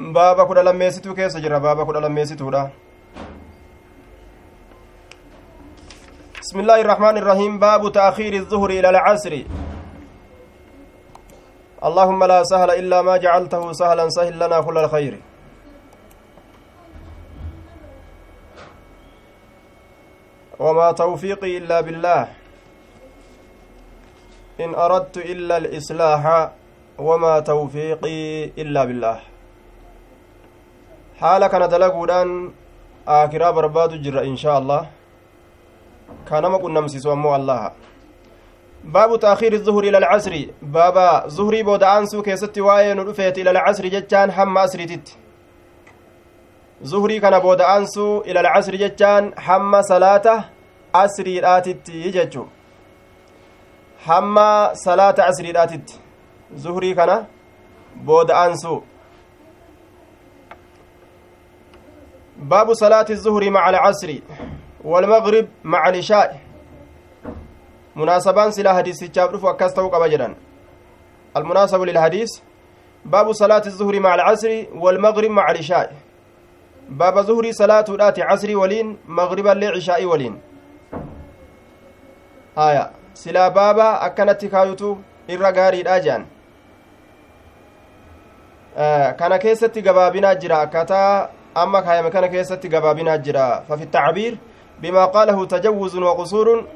baaba kudha lammeessituu keessa jira baaba kudha lammeessituudha. بسم الله الرحمن الرحيم باب تأخير الظهر إلى العصر اللهم لا سهل إلا ما جعلته سهلا سهل لنا كل الخير وما توفيقي إلا بالله إن أردت إلا الإصلاح وما توفيقي إلا بالله برباد جر إن شاء الله كان ما كنا مسيسوا مو الله باب تأخير الظهر إلى العصر بابا ظهري بود أنسو كيست واين رفيت إلى العصر جتان حم أسرتت ظهري كان بود أنسو إلى العصر جتان حم صلاة أسري راتت يجتشو hamma salaata asriidhaatitti. Zuhrii kana booda aansu baabu salaati الظهر مع العصر والمغرب مع العشاء hadiisichaaf dhufu akkas ta'uu qaba jedhan المناسب للحديث باب صلاة الظهر مع العصر والمغرب مع العشاء باب ظهر صلاة رات عصر ولين مغربا لعشاء ولين آية silaa baaba akkanatti kaayutu irra gaariidha jedhan kana keessatti gabaabinaa jira akkataa amma kaayame kana keessatti gabaabinaa jira fafi tacbiir bimaa qaalahu tajawuzun waqusuurun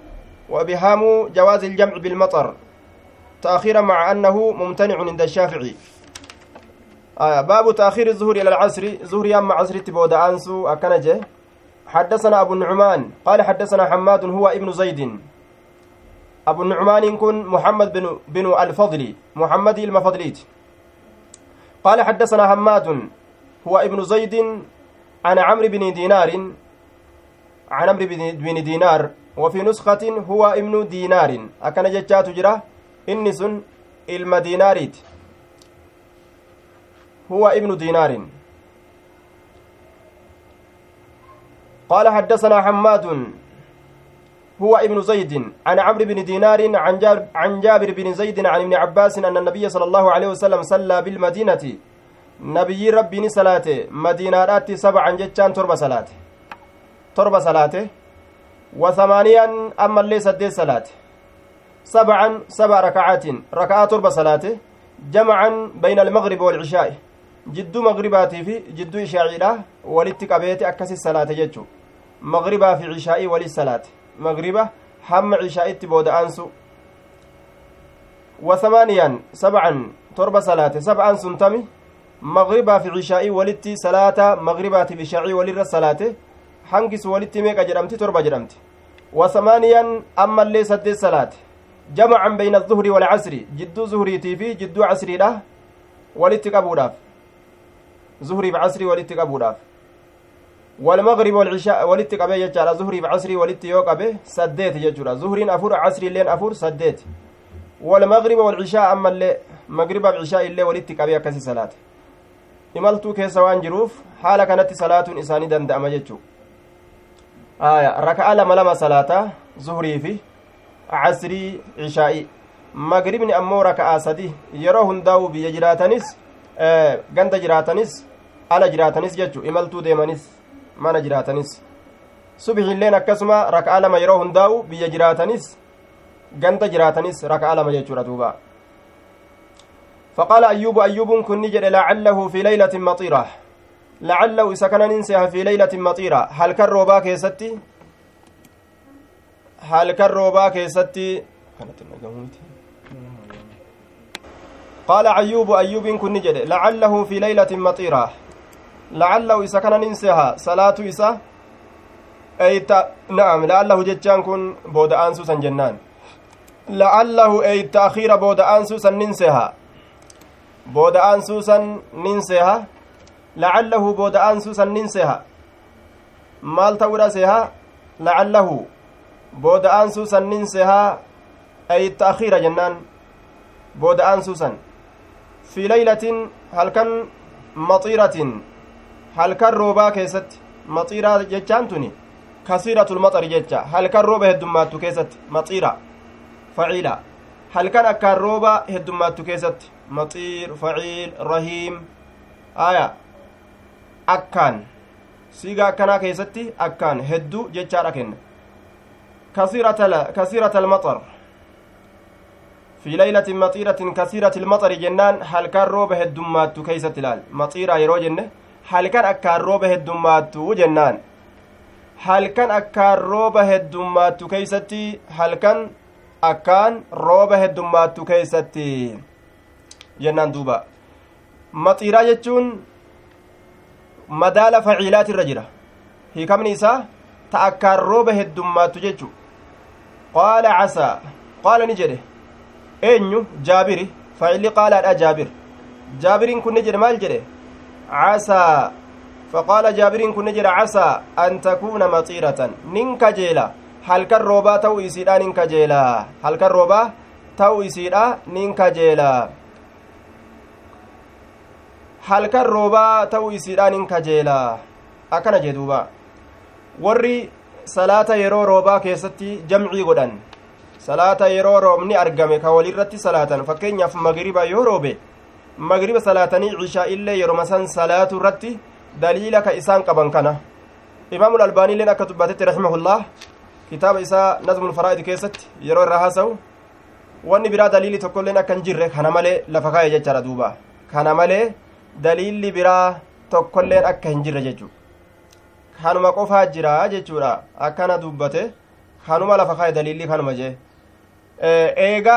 وبهام جواز الجمع بالمطر تأخيرا مع أنه ممتنع عند الشافعي. آه باب تأخير الظهر إلى العصر. ظهر يام عصر تبود أنسو أكنجه. حدثنا أبو النعمان قال حدثنا حماد هو ابن زيد. أبو النعمان كن محمد بن, بن الفضل محمد المفضليت. قال حدثنا حماد هو ابن زيد عن عمرو بن دينار عن عمرو بن دينار. وفي نسخة هو ابن دينار. أكن جتات جرا إنس المديناريت. هو ابن دينار. قال حدثنا حماد هو ابن زيد عن عمرو بن دينار عن جابر, عن جابر بن زيد عن ابن عباس أن النبي صلى الله عليه وسلم صلى بالمدينة. نبي ربي صلاته مدينة سبعا جتان تربة صلاة تربة صلاته وثمانيا أما اللي سدي صلاة سبعا سبع ركعات ركعات تربة صلاته جمعا بين المغرب والعشاء جدو مغرباتي في جدو إشاعيرة ولتك أبيتي أكسي الصلاة جتشو مغربا في عشاء وللصلاة مغربة حم عشاء بودا أنسو وثمانيا سبعا تربة صلاة سبعا سنتمي مغربا في عشاء ولتي صلاة مغربا في عشاء ولر صلاة. حنكس ولتي ميقا جرمتي تربة جرمتي وثمانيا أما اللي سد الصلاة. جمعا بين الظهر والعصر. جدو زهريتي في جدو عصري له. ولتي قبوداف زهري بعصري ولتي قبوداف والمغرب والعشاء ولت قبه يجعل. ظهري بعصري ولت يو قبه سديت يجعل. ظهرين أفور عصري لين أفور سديت. والمغرب والعشاء أما اللي مغرب بعشاء اللي ولت قبه كسي صلاة. Imaltuu keessa waan jiruuf haala kanatti salaatuun isaanii danda'ama jechuu aya raka'a lama lama salaataa zuhrii fi casrii cishaa'i magribni ammoo raka'aa sadi yeroo hundaa'u biyya jiraatanis ganda jiraatanis ala jiraatanis jechuu imaltuu deemanis mana jiraatanis subxiilleen akkasuma raka'a lama yeroo hundaa'u biyya jiraatanis ganda jiraatanis raka'a lama jechuudha duuba فقال أيوب أيوب كن لعله في ليلة مطيرة. لعله إذا كان ننسيها في ليلة مطيرة. هل كروبا كيستي؟ هل كروبا كيستي؟ قال أيوب أيوب كن لعله في ليلة مطيرة. لعله إذا كان ننسيها. صلاة إسا أي ت... نعم لعله جتان كن بود أنسوسا جنان. لعله أي تأخير بود أنسوسا ننسيها. Booda'aan suusan nin seeha lacallahu booda'aan suusan nin seeha maal ta'uudha seeha lacallahu booda'aan suusan nin seeha ay ta'kiira jennaan booda'aan suusan fi laylatin halkan maxiiratin halkan roobaa keessatti maxiiraa jechaan tuni kasiiratul maxari jecha halkan rooba heddummaattu keessatti maxiira faciila halkan akkaan rooba heddummaattu keessatti maxiir faciil rahiim aya akkaan siigaa akkanaa keessatti akkaan hedduu jechaadha kenna kasiirata almaxar fi laylatin maxiiratin kasiirati ilmaxari jennaan halkan rooba heddummaattu keeysatti ilaal maxiiraa yeroo jenne halkan akkaan rooba heddummaattu jennaan halkan akkaan rooba heddummaattu keeysatti halkan akkaan rooba heddummaattu keeysatti jennaan duuba. Maxiiraa jechuun madaala faciilaat irra jira. Hiikamni isaa ta akkaan rooba heddummaattu jechu qaala casaa qaala ni jedhe. Eenyu? Jaabiri. Faacilli qaalaadha jaabir. Jaabiriin kun ni jedhe maal jedhe? Casaa. Faqaala jaabiriin kun ni jedhe casaa an takuuna maxiiratan. Nin kajeela halkan roobaa ta'u isiidha nin kajeela halkan roobaa ta'u isiidha nin kajeela halkan roobaa ta'u isiidha nin kajeela akkana jee duuba warri salaata yeroo roobaa keessatti jamcii godhan salaata yeroo roobni argame ka walirratti salaatan fakkeenyaaf magriba yoo roobe magriba salaatanii cishaa illee yeroma san salaatu irratti daliila ka isaan qaban kana imaamul albaaniilleen akka dubbatetti rahimahullah kitaaba isaa nazmul faraa'id keessatti yeroo irraa haasa'u wanni biraa daliili tokkoilleen akka hin jirre kana malee lafa kaa'e jechaadha duuba kana malee daliilli biraa tokkoilleen akka hin jirre jechuu kanuma qofaa jira jechuudha akkana dubbate kanuma lafa kaa'e daliilli kanuma jee eega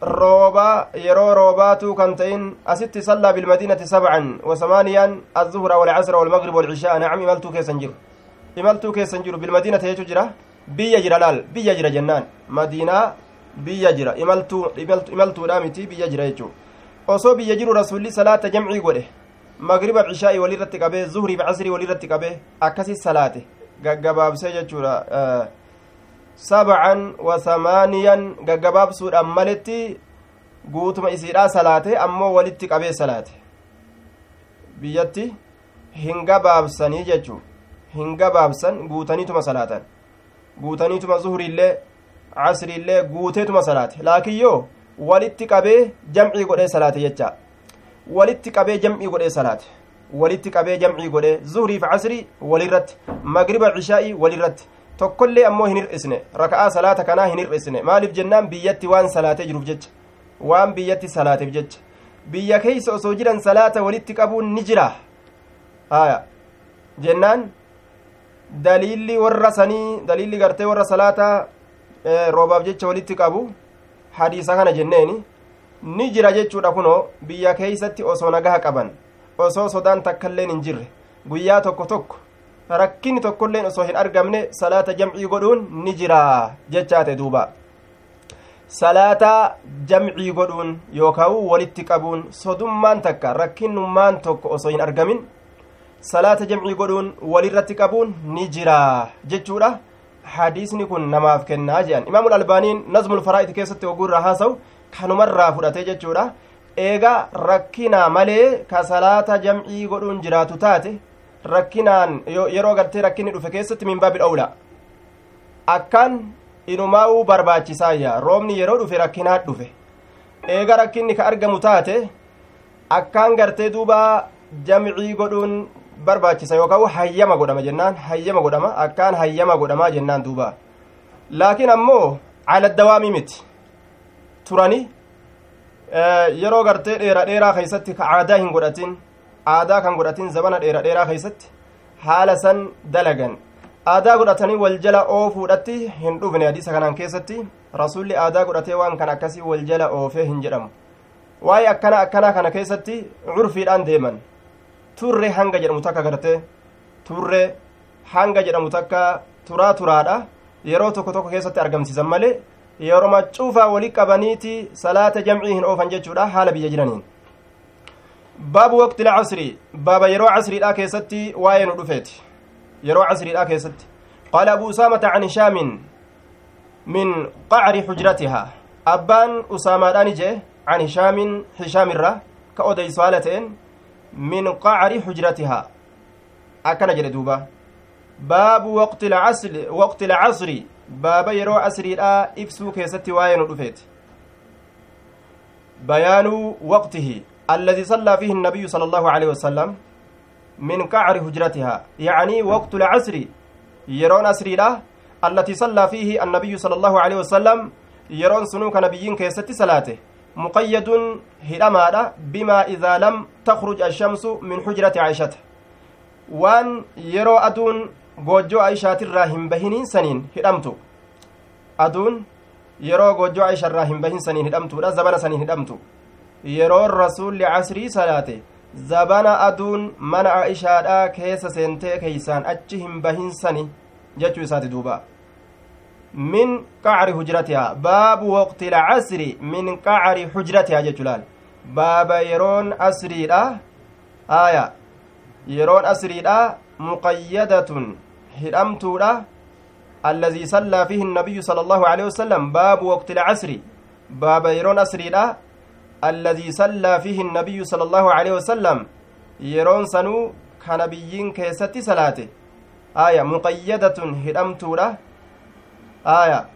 rooba yeroo roobaatuu kan ta'in asitti sallaa bilmadiinati sabcan wasamaaniyaan azuhra walcasra walmagrib walcishaa nacam imaltuu keessan jiru imaltuu keessan jiru bilmadiinata jechuu jira biyya jira laal biyya jira jennaan madiinaa biyya jira imaltuudha miti biyya jira jechuu osoo biyya jiru rasulli salaata jamcii godhe magriba cishaa'i walirratti qabee zuhriif casrii walirratti qabee akkasi salaate gaggabaabsee jechuudha sabcan wa samaaniyan gaggabaabsuudhaan maletti guutuma isiidhaa salaate ammoo walitti qabee salaate biyyatti hin gabaabsanii jechuu hin gabaabsan guutaniituma salaatan guutaniituma zuhriillee casriillee guuteetuma salaate laakiin yoo walitti qabee jamcii godhee salaate jecha walitti qabee jamcii godhee salaate walitti qabee jamcii godhee zuhriif casrii walirratti magriba cishaa'ii walirratti tokkollee ammoo hin hir'isne raka'aa salaata kanaa hin hir'isne maaliif jennaan biyyatti waan salaatee jiruuf jecha waan biyyatti salaateef jecha biyya keeysa osoo jiran salaata walitti qabuun ni jira haya jennaan daliilli warra sanii daliilli gartee warra salaata roobaaf jecha walitti qabu hadiisa kana jenneeni ni jira jechuudha kunoo biyya keeysatti osoo nagaha qaban osoo sodaan takkailleen hin jirre guyyaa tokko tokko rakkinni tokkolleen osoo hin argamne salaata jamcii godhuun ni jira jechaate duuba salaata jamcii godhuun yookaan walitti qabuun sodummaan takka rakkinnummaan tokko osoo hin argamin salaata jamcii godhuun walirratti qabuun ni jira jechuudha hadiisni kun namaaf kennaa jedhan imaamul albaaniin nazmul faraa'id keessatti ogurraa haasa'u kanumarraa fudhatee jechuudha. Eega rakkinaa malee ka salaata jamcii godhuun jiraatu taate rakkinaan yeroo gartee rakkinni dhufe keessatti min baabil owla akkaan inumaa'uu barbaachisaayya roobni yeroo dhufe rakkinaat dhufe. Eega rakkinni ka argamu taate akkaan gartee duuba jamcii godhuun barbaachisa yookaan hayyama godhama jennaan hayyama godhama akkaan hayyama godhamaa jennaan duuba laakiin ammoo cala dawaamii miti turani yeroo gartee dheera dheeraa keeysatti ka aadaa hin godhatin aadaa kan godhatin zabana dheera dheeraa keeysatti haala san dalagan aadaa godhatanii wal jala oofuudhatti hin dhufne hadiisa kanaan keessatti rasulli aadaa godhatee waan kan akkasii wal jala oofee hin jedhamu waa'ee akkana akkanaa kana keessatti curfiidhaan deeman turre hanga jedhamu takka gartee turre hanga jedhamu takka turaa turaadha yeroo tokko tokko keessatti argamsiisan malee yeroma cuufaa wali qabaniiti salaata jamcii hin oofan jechuudha haala biyya jiraniin baabu waqti lcasri baaba yeroo casriidha keessatti waa'ee nu dhufeeti yeroo casriidha keessatti qaala abu usaamata can hishaamin min qacri xujratihaa abbaan usaamaadhaan jee can hishaamin hishaamirra ka odeysu haala ta'en min qacri xujratihaa akkana jedhe duuba baabu waqti lcasri baaba yeroo casriidha ibsuu keessatti waa'ee nu dhufeeti bayaanu waqtihi الذي صلى فيه النبي صلى الله عليه وسلم min qacri hujratihaa yacnii waqtu lcasri yeroon asriidha allatii sallaa fiihi annabiyyu sala allahu aleyhi wasalam yeroon sunuu ka nabiyyiin keessatti salaate muqayyadun hidhamaadha bimaa idaa lam takruj ashamsu min hujrati caishata waan yeroo aduun goojjoo aishaatirraa hin bahiniin saniin hidhamtu aduun yeroo goojjoo aisharraa hin bahin saniin hidhamtuudha zabana saniin hidhamtu yeroon rasuulli casrii salaate zabana aduun mana aishaadhaa keessa seentee keeysaan achi hin bahin sani jechuu isaati duuba min qacri hujratihaa baabu waqti lcasri min qacri hujratihaa jechu laal baaba yeroon asriidha aya yeroon asriidha muqayyadatun hidhamtuudha الذي صلى فيه النبي صلى الله عليه وسلم. باب وقت العصر. باب يرون أسريدا الذي صلى فيه النبي صلى الله عليه وسلم. يرون سنو كنبيين كيست صلاته آية. مقيدة. هدمتورة aya.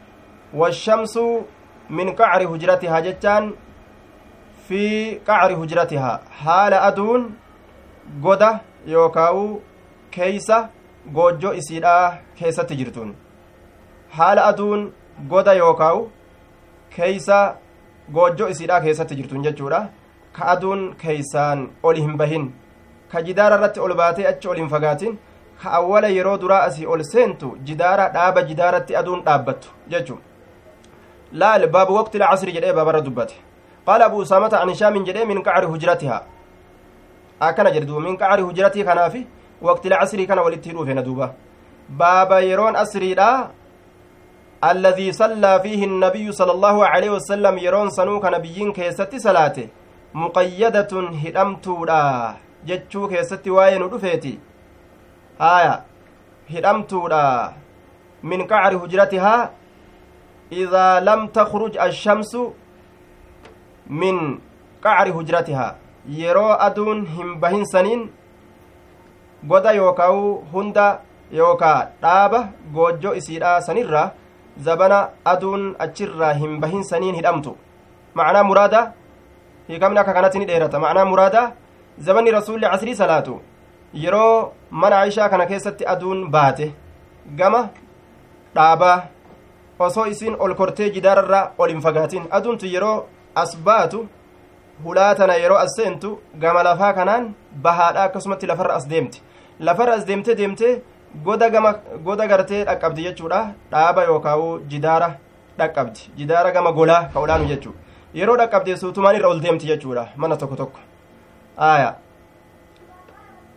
Washamsu min qacri hujratihaa jechaan fi qacri hujratihaa haala aduun goda yookaa'u keeysa goojjo isiidhaa keessatti jirtuun. Haala aduun goda yookaa'u keeysa goojjo isiidhaa keessatti jirtuun jechuudha. Ka aduun keeysaan ol hin bahin. Ka jidaara irratti ol baatee achi ol hin fagaatin ka awwala yeroo duraa asii ol seentu jidaara dhaaba jidaaratti aduun dhaabbattu jechuu laal baabu waqti lcasri jedhee baabarra dubbate qaala abu usaamata an hishaamin jedhee min qacri hujratihaa akkana jedhe duuba min qacri hujratii kanaafi waqti lcasrii kana walitti hidhuufe na duuba baaba yeroon asriidha alladii sallaa fiihi النabiyyu sala allahu aleyhi wasalam yeroon sanuu ka nabiyyiin keessatti salaate muqayyadatun hidhamtuudha jechuu keessatti waa'ee nu dhufeeti haya hidhamtuudha min qacri hujratihaa idaa lam takruj ashamsu min qacri hujratihaa yeroo aduun hin bahin saniin goda yookaa'u hunda yookaa dhaaba goojjoo isiidhaa sanirraa zabana aduun achirraa hin bahin saniin hidhamtu macnaa muraada hiikamni akka kanatti ni dheerata macnaa muraada zabanni rasuulli casrii salaatu yeroo mana aishaa kana keessatti aduun baate gama dhaabaa osoo isiin ol kortee jidaararraa ol hin fagaatin. Aduuntu yeroo as baatu hulaa tana yeroo as seentu gama lafaa kanaan bahaadha akkasumatti lafarra as deemti. Lafarra as deemte deemte goda gama goda gartee dhaqqabdi jechuudha. Dhaaba yookaawu jidaara dhaqqabdi. Jidaara gama golaa ka olaanu jechuu yeroo dhaqqabde suutumaan irra ol deemti jechuudha. Mana tokko tokko. Aya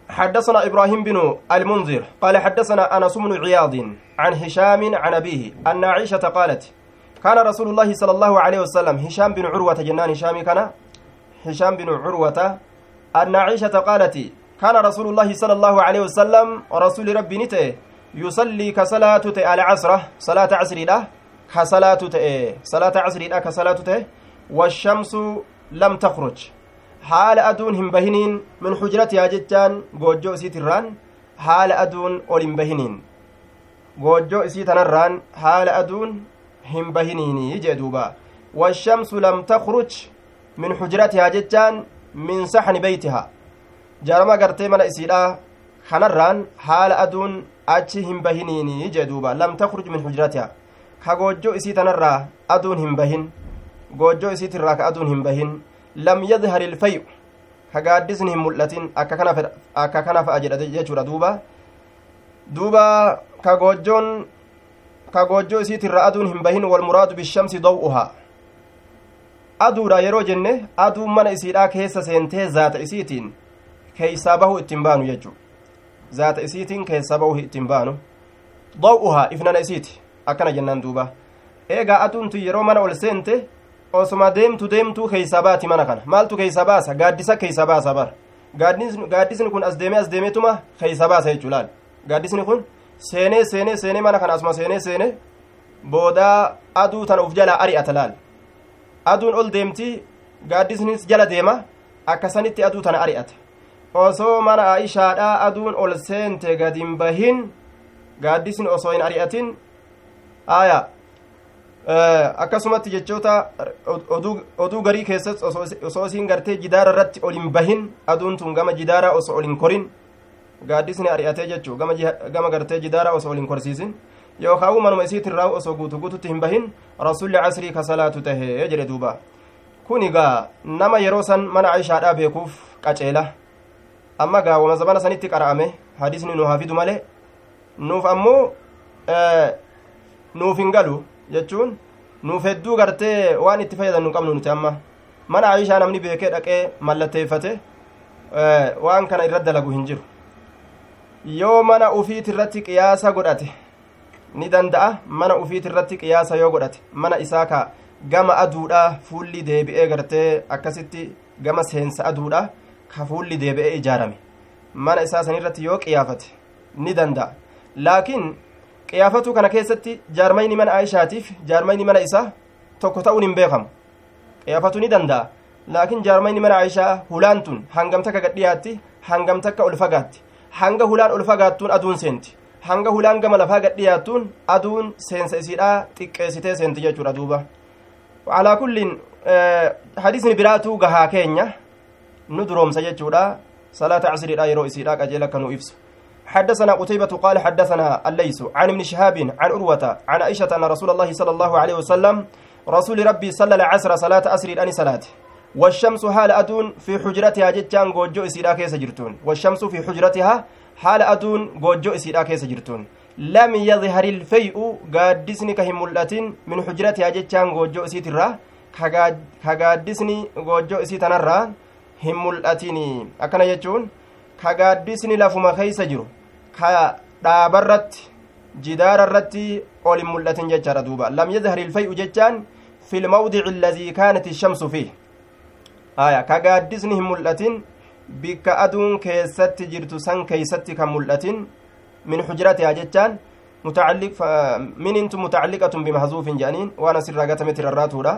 حدثنا إبراهيم بن المنذر قال حدثنا أنس بن عياض عن هشام عن أبيه أن عائشة قالت كان رسول الله صلى الله عليه وسلم هشام بن عروة جنان هشام كان؟ هشام بن عروة أن عائشة قالت كان رسول الله صلى الله عليه وسلم ورسول ربي نته يصلي كصلاة العصر صلاة عصر له كصلاة صلاة عصر له كصلاة والشمس لم تخرج. حال أدون هم بهنين من حجرتها جتان جوجو سيتران حال أدون أولم بهنين جوجو سيتنران حال أدون هم بهنين يجدوبا والشمس لم تخرج من حجرتها جتان من صحن بيتها jaarama gartee mana isiidha kanarraan haala aduun achi hin bahiniini jee duuba lam takruj min hujratiha ka goojjoo isii tanarraa aduun hin bahin goojjoo isiitirraa ka aduun hin bahin lam yadhar ilfayu ka gaaddisni hin mul'atin akka kana fa'a jedha jechuudha duuba duuba ka goojjoon ka goojjoo isiitirraa aduun hin bahin walmuraadu bishamsi daw'uhaa aduudha yeroo jenne aduun mana isiidhaa keessa seentee zaata isiitiin keeysaa bahuu ittiin baanu jechu zaata isiitiin keessa bahuu ittiin baanu daw'uhaa ifnana isiiti akkana jennaan duuba eegaa aduuntu yeroo mana ol seente osuma deemtu deemtuu keeysaa baati mana kana maaltu keeysaa baasa gaaddisa keeysaa baasa bar gaaddisni kun as deemee as deemeetuma keeysaa baasa jechuu laal gaaddisni kun seenee seenee seenee mana kana asuma seenee seenee boodaa aduu tana uf jalaa ari'ata laal aduun ol deemti gaaddisnis jala deema akkasanitti aduu tana ari'ata osoo mana aishaadhaa aduun ol seente gadin bahin gaaddisni osoo hin ari'atin aya akkasumatti jechoota oduu garii keessatti osoo isiin gartee jidaara irratti ol hin bahin aduun tun gama jidaara osoo ol hin korin gaaddisni ari'atee jechuu gama gartee jidaara osoo ol korsiisin yookaan manuma isiitirraa osoo guutu guututti hin bahin rasuulli casrii ka salaatu tahee jedhe duuba kun egaa nama yeroo san mana aishaadhaa beekuuf qaceela amma gaawwama zabana sanitti qara'ame hadisni nu hafidu malee nuuf ammoo nuuf hin galu jechuun nuuf hedduu gartee waan itti fayyadannu qabnu nuti amma mana aishaa namni beekee dhaqee mallatteeffate waan kana irra dalagu hin jiru. Yoo mana ufiit irratti qiyaasa godhate ni danda'a mana ufiit irratti qiyaasa yoo godhate mana isaa ka gama aduudha fuulli deebi'ee gartee akkasitti gama seensa aduudha ka fuulli deebi'ee ijaarame. Mana isaa sanirratti yoo qiyaafate ni danda'a. Laakiin qiyaafatu kana keessatti jaarmayni mana aishaatiif jaarmayni mana isaa tokko ta'uun hin beekamu qiyaafatu ni danda'a laakiin jaarmayni mana aishaa hulaan tun hangam takka gadhiyaatti hangam takka ol fagaatti hanga hulaan ol fagaattuun aduun seenti hanga hulaan gama lafaa gadhiyaattuun aduun seensa isiidhaa xiqqeessitee seenti jechuudha duuba alaa kulliin hadisni biraatuu gahaa keenya nu duroomsa jechuudha salaata casriidha yeroo isiidhaa qajeela akka nu ibsu حدثنا قتيبة قال حدثنا الليث عن ابن شهاب عن أروة عن عائشة أن رسول الله صلى الله عليه وسلم رسول ربي صلى العصر صلاة أسر الأني صلاة. والشمس حال أدون في حجرتها جتان جوجو إسيرا كيس جرتون. والشمس في حجرتها حال أدون جوجو إسيرا كيس جرتون. لم يظهر الفيء قادسني كهم من حجرتها جتان جوجو إسيترا. كقادسني جوجو إسيتنرا. هم ملأتني أكنا يجون kagaaddisni lafuma keeysa jiru ka dhaabarratti jidaararratti ol hin mul'atin jechaadha duuba lam yadhar ilfay'u jechaan fi lmawdici kaanat ishamsu fiih aya kagaaddisni hin mul'atin bikka aduun keessatti jirtu san keeysatti kan mul'atin min xujratihaa jechaan minintu mutacalliqatun bimahzuufin jedhaniin waan asirraa gatameti rarraatuudha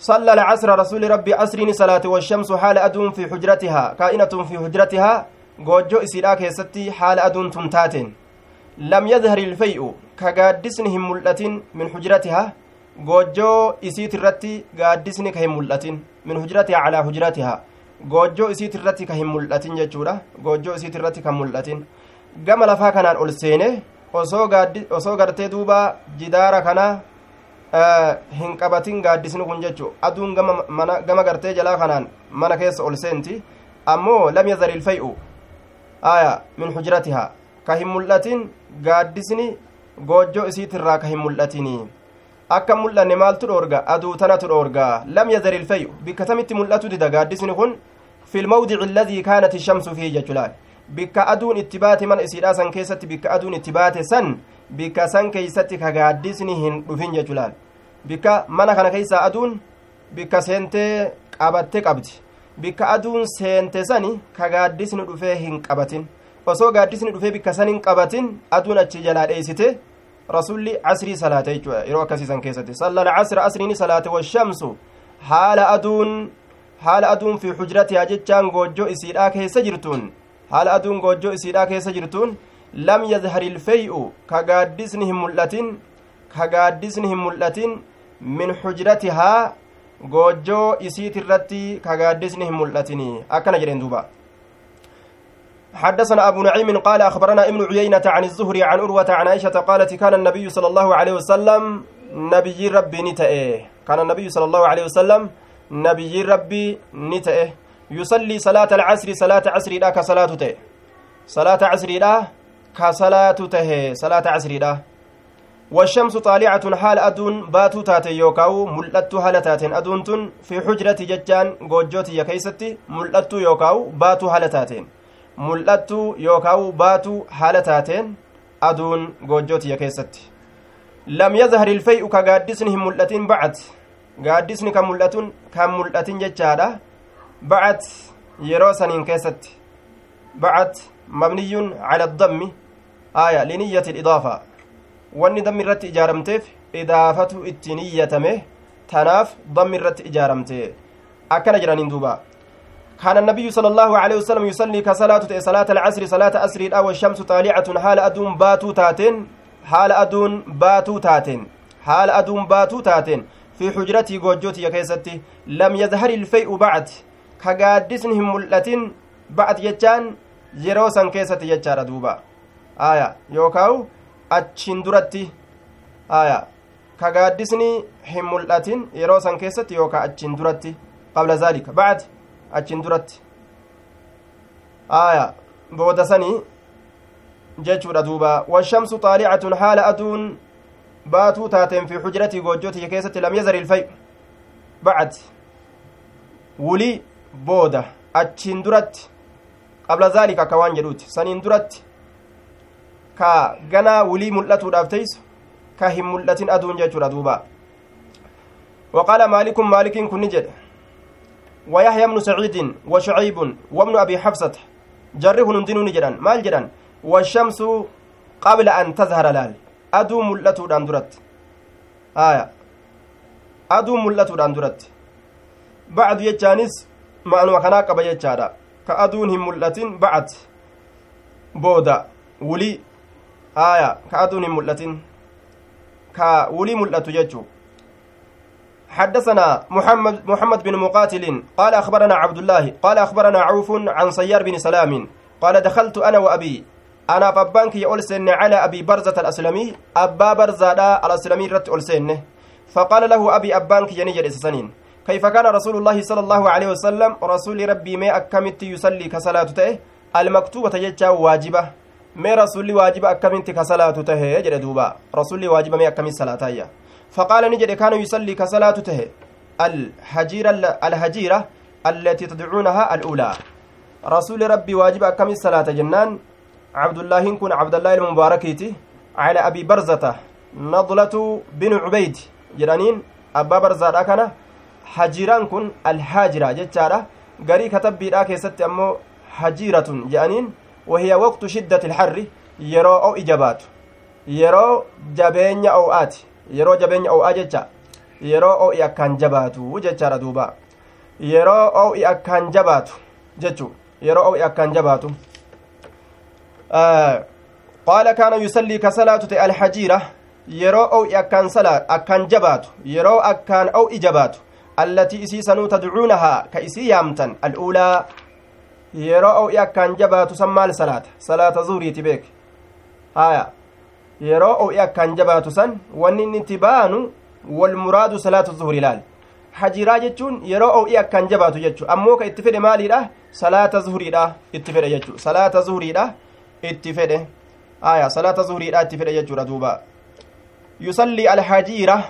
صلى العصر رسول ربي عصرين صلاة والشمس حال أدون في حجرتها كائنة في حجرتها جوجو إسيرا كيستي حال أدون تنتاتين لم يظهر الفيء كقادسنهم ملة من حجرتها جوجو إسيت الرتي قادسني كهم ملة من حجرتها على حجرتها. جوجو إسيت الرتي كهم ملة ججورة جوجو إسيت الرتي كهم ملة قام لفا كان أولسينه osoo gartee duuba hin qabatin gaaddisni kun jechu aduun gama gartee jalaa kanaan mana keessa ol seenti ammoo lam yazar ilfay'u aya min hujratihaa ka hin mul'atin gaaddisni goojjoo isiitirraa ka hin mul'atini akka mul'anne maaltu dhoorga aduu tanatu dhoorga lam yazar ilfay'u bikka tamitti mul'atu dida gaaddisni kun fi lmawdici alladii kaanat ishamsu fihi bikka aduun itti baate mana isiidhaa san keessatti bikka aduun itti baate san bikka san keeysatti ka gaaddisni hin dhufin jechulaal bikka mana kana keeysaa aduun bikka seentee qabatte qabdi. Bikka aduun seente sani ka gaaddisni dhufee hin qabatin. Osoo gaaddisni dhufee bikka san hin qabatin aduun achi jalaa dheeysite rasulli casrii salaate jechuudha yeroo akkasiisan keessatti. Salla alcasra asriini salaate washamsu haala aduun haala aduun fi xujratihaa jechaan goojjoo isiidhaa keessa jirtuun. Haala aduun goojjoo isiidhaa keessa jirtuun lam yadhar ilfey'u ka gaaddisni hin mul'atin ka gaaddisni hin mul'atin min xujratihaa goojjoo isiit irratti ka gaaddisni hin mul'atini akkana jedhen duuba حدثنا أبو نعيم قال أخبرنا ابن عيينة عن الزهري عن أروة عن عائشة قالت كان النبي صلى الله عليه وسلم نبي ربي نتأه كان النبي صلى الله عليه وسلم نبي ربي نتأه يصلي صلاة العصر صلاة عصر لا كصلاة صلاة عصر لا كصلاة ته صلاة عصر لا والشمس طالعة حال أدون باتو تاتي يوكاو ملأتو هالتاتين أدون تن. في حجرة ججان قوجوتي يكيستي ملأتو يوكاو باتو هالتاتين ملأتو يوكاو باتو هالتاتين أدون قوجوتي يكيستي لم يظهر الفيء كقادسنهم ملأتين بعد. قادسن كملأتون كملأتين ججادا. بعد يروسن كيست بعد مبني على الضم. آية لنية الإضافة. wanni dammi irratti ijaaramteef idaafatu itti niyyatame tanaaf dammi irratti ijaaramte akkana jedhaniin duuba كان النبي صلى الله عليه وسلم يصلي كصلاة صلاة العصر صلاة أسر الأول والشمس طالعة حال أدون باتو تاتين. حال أدون باتو تاتين. حال أدون باتو تاتين. في حجرتي جوجوتي كيستي لم يظهر الفيء بعد. كقادسنهم ملتين بعد يجان san keessatti jechaadha duuba aya yookaawu achiin duratti aya ka gaaddisni hin mul'atin yeroo san keessatti yookaa achiin duratti qabla zaalika bacd achiin duratti aya booda sanii jechuudha duuba washamsu xaalicatun haala aduun baatuu taateen fi xujratii goojjotii keessatti lam yazar ilfay bacd wulii booda achiin duratti qabla zaalika akka waan jedhuuti saniin duratti ka ganaa wulii mul'atuudhaaf teeysu ka hin mul'atin aduun jechuudha duuba. وقال مالك مالك كن جد ويحيى بن سعيد وشعيب وابن أبي حفصة جره نندن جدا مال جدا والشمس قبل أن تظهر لال أدو ملتو داندرت آية أدو ملتو داندرت بعد يجانس معنى كنا قبل يجادا كأدون هم ملتين بعد بودا ولي آية كأدون هم ملتين كولي ملتو يجو حدثنا محمد محمد بن مقاتل قال اخبرنا عبد الله قال اخبرنا عوف عن صيار بن سلام قال دخلت أنا وابي أنا فبانك يولسن على ابي برزه الاسلمي ابا برزه الاسلمي رت اولسن فقال له ابي ابانك ينجر سنين كيف كان رسول الله صلى الله عليه وسلم رسول ربي ما اكمت يصلي كصلاته المكتوبه يجا واجبه ما رسول واجب اكمت كصلاته يجد دوبا رسول واجب ما اكمت صلاته فقال نجد كان يصلي كصلاة ته الحجيرة الهجيرة التي تدعونها الأولى رسول ربي واجب كم الصلاة جنان عبد الله كن عبد الله المباركيتي على أبي برزة نضلة بن عبيد جرانين أبا برزة كان حجيران كن الحاجرة جتارة قري كتب بيرا كيست أمو حجيرة جانين وهي وقت شدة الحر أو إجابات يرو جبين أو آتي yeroo jabeenya o'aa jecha yeroo o'i akkaan jabaatu jechaadha duuba yeroo o'i akkaan jabaatu jechu yeroo o'i akkaan jabaatu qaala kaana yusallii ka salaatu ta'e alhajiira yeroo o'i akkaan salaa akkaan jabaatu yeroo akkaan o'i jabaatu allatii isii sanuu tadcuunahaa ka isii yaamtan al'uulaa yeroo o'i akkaan jabaatu san maal salaata salaata zuhriiti beek haya yeroo o'i akkaan jabaatu san wanni inni itti baanu walmuraadu salaatu zuhuri ilaali hajiraa jechuun yeroo o'i akkaan jabaatu jechu ammoo ka itti fedhe maaliidha salaata zuhuriidha itti fedhe jechu salaata zuhuriidha itti fedhe aya salaata zuhuriidha itti fedhe jechuudha duuba yusallii alhajiira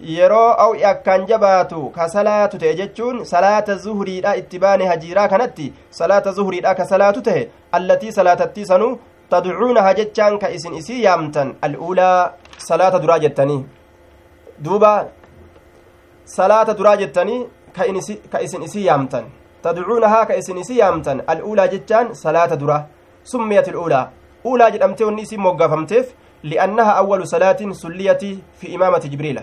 yeroo o'i akkaan jabaatu ka salaatu ta'e jechuun salaata zuhuriidha itti baane hajiiraa kanatti salaata zuhuriidha ka salaatu ta'e allatii salaatattii sanuu tadcuunaha jechaan ka isin isii yaamtan al'uulaa salaata duraa jettanii duuba salaata duraa jettanii ka isin isii yaamtan tadcuunahaa ka isin isii yaamtan al'uulaa jechaan salaata dura summiyat al'uulaa uulaa jedhamtee wanni isin moggaafamteef li'annaha awwalu salaatin sulliyati fi imaamati jibriila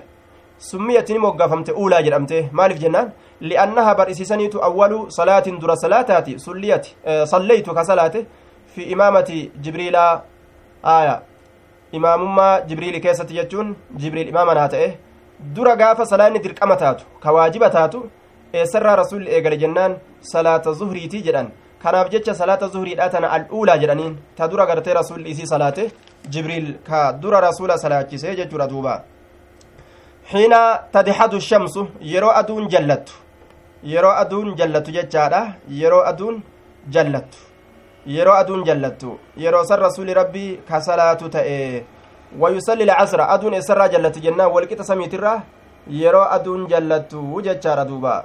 summiyatini moggaafamte uulaa jedhamte maaliif jennaan li'annaha bar'isiisaniitu awwalu salaatin dura salaataati sulliyati salleeytu ka salaate fi imaamati jibriilaa aya imaamummaa jibriili keessatti jechuun jibriil imaamanaa ta'e dura gaafa salaanni dirqama taatu ka waajiba taatu eessarraa rasulli eegale jennaan salaata zuhriitii jedhan kanaaf jecha salaata zuhriidha tana al'uulaa jedhaniin ta dura gartee rasulli isii salaate jibriil ka dura rasula salaachisee jechuudha duuba xiina tadixadu shamsu yeroo aduun jallattu yeroo aduun jallattu jechaadha yeroo aduun jallattu yeroo aduun jallattu yeroo san rasuli rabbii ka salaatu ta'e wayusalli lcasra aduun eessarraa jallatti jennaan walqixa samiitirra yeroo aduun jallattu jechaadha duuba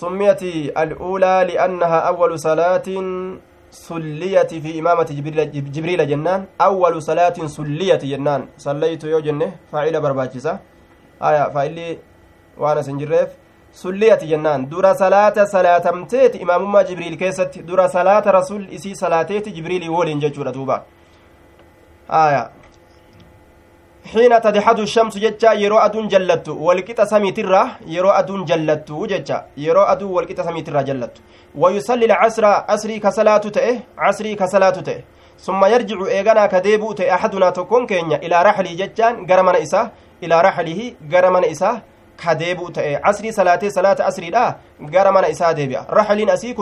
summiyati al'uulaa li'annaha awwalu salaatin sulliyati fi imaamati jibriila jennaan awwalu salaatin sulliyati jennaan sallaytu yoo jenne faa'ila barbaachisa aya faa'illi waan asin jirreef sulliyati jennaan dura salaata salaatamteeti imaamummaa jibriil keessatti dura salaata rasul isii salaateeti jibriilii woliin jechuudha duuba aya xiina tadixadu shamsu jecha yeroo aduun jallattu walqixa samiitirra yeroo aduun jallattu jecha yeroo aduu walqixa samiitirra jallattu wayusalli lcasra asrii ka salaatu ta'e casrii ka salaatu ta'e summa yarjicu eeganaa ka deebi'u ta'e axadunaa tokkoon keenya ilaa raxlii jechaan gara mana isaa ilaa raxlihi gara mana isaa ka deebi'u ta'e casrii salaatee salaata asriidha gara mana isaa deebi'a raxliin asii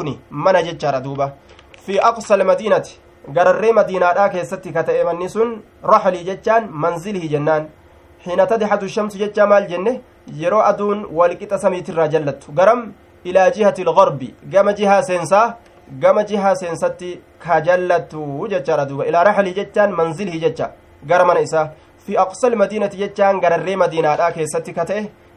aqsa almadiinati gararree madiinaadhaa keessatti ka ta'e manni sun raxlii jechaan manzilii jennaan xiina tadixatu shamsu jechaa maal jenne yeroo aduun walqixa samiitirraa jallattu garam ilaa jihati ilgarbi gama jihaa seensaa gama jihaa seensatti ka jallattu jechaadha duuba ilaa raxlii jechaan manzilii jecha gara mana isaa fi aqsal madiinati jechaan gararree madiinaadhaa keessatti ka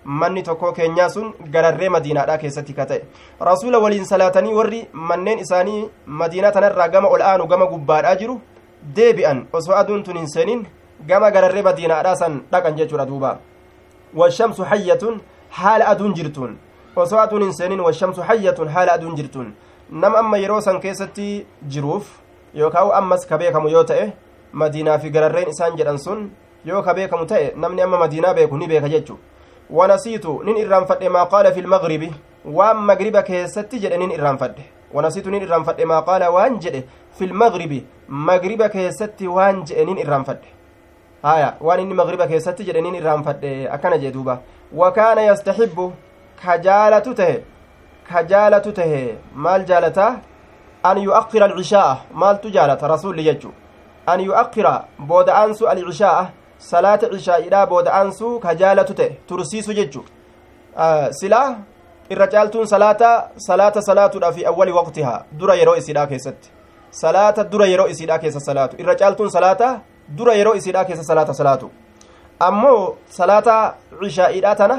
manni tokko keenyaa sun gararree madiinaadhaa keessatti ka ta'e rasuula waliin salaatanii warri manneen isaanii madiinaa tanarraa gama ol aanu gama gubbaadhaa jiru deebi'an osoo aduun tun hin seenin gama gararree madiinaadhaa san dhaqan jechuudha duuba washamsu hayyatun haala aduun jirtuun osoo aduun hin seenin washamsu hayyatun haala aduun jirtuun nama amma yeroo san keessatti jiruuf yookaan ammas ka beekamu yoo ta'e madiinaa fi gararreen isaan jedhan sun yoo ka beekamu ta'e namni amma madiinaa beeku ni beeka jechu wanasiitu nin irraanfadhe maa qaala fi lmagribi waan magriba keessatti jedhe nin irraanfadhe wanasiitu nin irraanfadhe maa qaala waan jedhe fi lmagribi magriba keessatti waan jedhe nin irraanfadhe haya waan inni magriba keessatti jedhe nin irraanfadhe akkana jee duuba wakaana yastaxibbu ka jaalatu tahe ka jaalatu tahe maal jaalataa an yu'akkira alcishaa'a maaltu jaalata rasulli jechu an salaata cishaa'idhaa booda'aansuu ka jaalatu ta'e tursiisu jechu silaa irra caaltuun salaata salaata salaatuudha fi awwali waqtihaa dura yeroo isiidhaa keessatti salaata dura yeroo isiidhaa keessa salaatu irra caaltuun salaata dura yeroo isiidhaa keessa salaata salaatu ammoo salaata cishaa'idhaa tana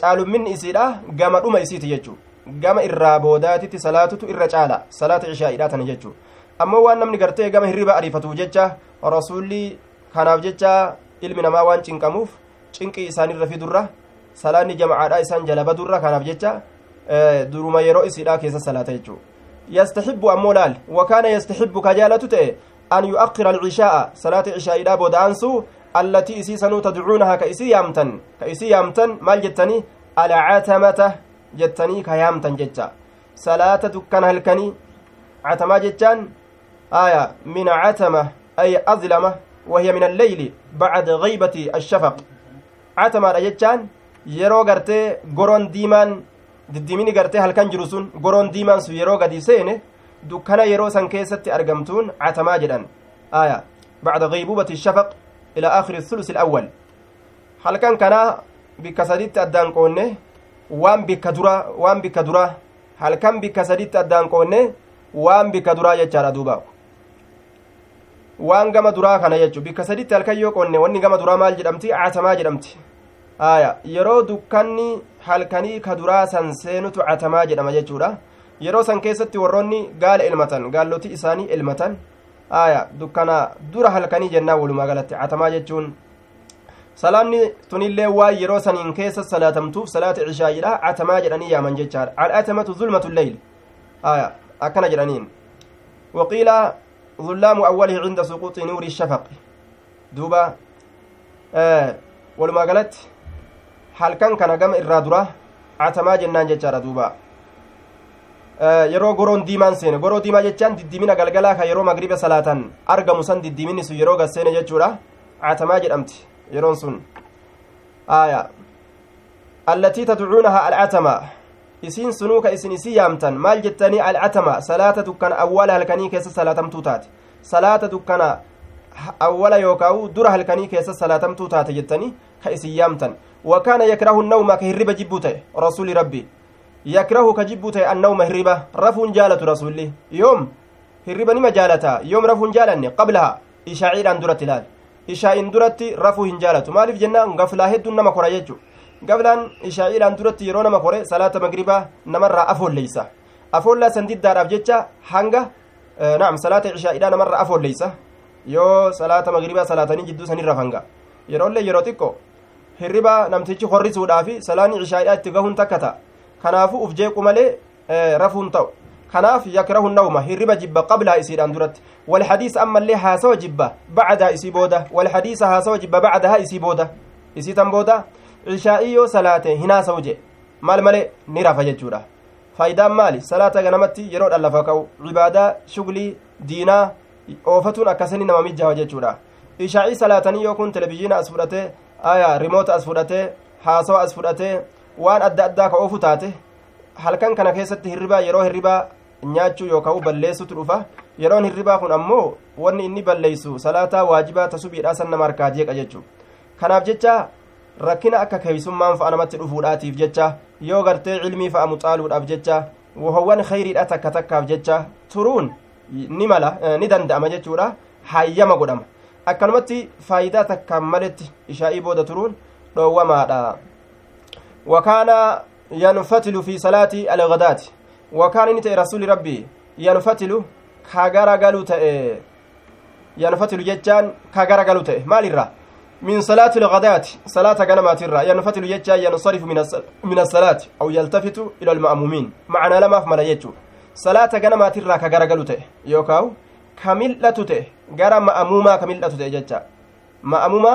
caalumminni isiidha gama dhuma isiiti jechuu gama irraa boodaatitti salaatutu irra caala salaata cishaa'idhaa tana jechuu ammoo waan namni gartee gama hirriba ariifatu jecha rasuulli kanaaf jecha ilmi namaa waan cinqamuuf cinqii isaanirra fidurra salaanni jamacaadha isaan jala badurra kanaaf jecha duruma yeroo isiidha keessa salaata jechuu yastaxibbu ammoo laal wakaana yastaxibbu ka jaalatu ta'e an yu'akkira alcishaa'a salaata cishaa'iidha booda'aansu allatii isii sanuu tadcuunaha ka isii yaamtan ka isii yaamtan maal jettanii alcatamata jettanii ka yaamtan jecha salaata dukkana halkanii catamaa jechaan aya min catama ay azlama وهي من الليل بعد غيبة الشفق عتما جتان yeroo gartee goroon diimaan diddiimini gartee halkan jiru sun goroon diimaan sun yeroo gadi seene dukkana yeroo san keessatti argamtuun catamaa jedhan aya bacda gaybubati shafaq ila akhiri thulusi alawwal halkan kana bikka saditti addaan qoonne waan bikka dura waan bikka dura halkan bikka saditti addaan qoonne waan bikka duraa jechaadha duuba waan gama duraa kana jechu bikka saditti halkan yoo qoonne wanni gama duraa maal jedhamti catamaa jedhamti aya yeroo dukkanni halkanii ka duraa san seenutu catamaa jedhama jechuudha yeroo san keessatti warroonni gaala ilmatan gaalloti isaanii ilmatan aya dukkana dura halkanii jennaa walumaa galatti catamaa jechuun salaanni tunillee waan yeroo saniin keessa salaatamtuuf salaata cishaayidha catamaa jedhanii yaaman jechaadha al'atamatu zulmatu lleyl aya akkana jedhaniin waqiila ظلام أوله عند سقوط نور الشفق دوبا آه ولما قالت halkan kana gama irraa dura catamaa jennaan jechaadha duuba yeroo goroon diimaan seene goroo diimaa jechaan diddiimina galgalaa ka yeroo magriba salaatan argamu san diddiiminni sun yeroo gasseene jechuudha catamaa jedhamti yeroon sun aya allatii tadcuunaha alcatama isiin sunuu ka isin isii yaamtan maal jettanii alcatama salaata dukkana awwala halkanii keessa salaatamtuu taate salaata dukkana awwala yookaa'u dura halkanii keessa salaatamtuu taate jettanii ka isin yaamtan وكان يكره النوم كهربة جبوته رسول ربي يكره كجبوته النوم هربة رف جالة رسولي يوم هربة نما جالتا يوم رف جالني قبلها إشاعير عن درة لال إشاء درة رف جالة مالف جنة غفلا هد نما كورا يجو قبلان إشاعير عن درة نما كورا صلاة مغربة نمر أفول ليس أفول لا سنديد دار أبجتشا حنقة آه نعم صلاة إشاعير نمر أفول ليس yoo salaata magriibaa salaatanii jidduu sanirra fanga yeroollee yeroo xiqqoo hirriba namtichi horrisuudhaafi salaanni cishaa'idhaa itti gahuun takka ta'a kanaafuu uf jeequ malee rafuun ta'u kanaaf yakrahu nawma hirriba jibba qablaa isiidhaan duratti walhadiisa ammallee haasawa jibba bacdaa isii booda walhadiisa haasawa jibba bacdahaa isii booda isii tan booda cishaa'ii yoo salaate hin haasawu je maal malee ni rafa jechuudha faayidaan maali salaata ganamatti yeroodhaan lafa ka'u cibaadaa shuglii diinaa oofatuun akkasini nama mijjaawa jechuudha ishaa'ii salaatanii yoo kun televizhiina as fudhatee aya rimoota as fudhatee haasawa as fudhatee waan adda halkan kana keessatti hirribaa yeroo hirribaa nyaachuu yookaan balleessutu dhufa yeroon hirribaa kun ammoo wanni inni balleessu salaataa waajibaa tasubiidhaa san nama harkaa jeeqa jechuu kanaaf jecha rakkina akka keeysummaan fa'a namatti dhufuudhaatiif jecha yoo gartee cilmii fa'a muxaaluudhaaf jecha wahowwan khayriidha takka takkaaf jecha turuun ni mala ni danda'ama jechuudha hayyama godhama akkanumatti faayidaa takkaan maletti ishaa'ii booda turuun dhoowwamaadha wakaana yanfatilu fi salaati algadaati wakaana inni ta'e rasuli rabbii yanfatilu ka garagalu ta'e yanfatilu jechaan ka garagalu ta'e maalirraa من صلاة الغداة صلاة غنمات الرا ينفتل يجا ينصرف من الصلاة أو يلتفت إلى المأمومين معنى لما في ملايتشو صلاة غنمات الرا كغرغلو تي يوكاو كملة تي غرا مأموما كملة تي ججا مأموما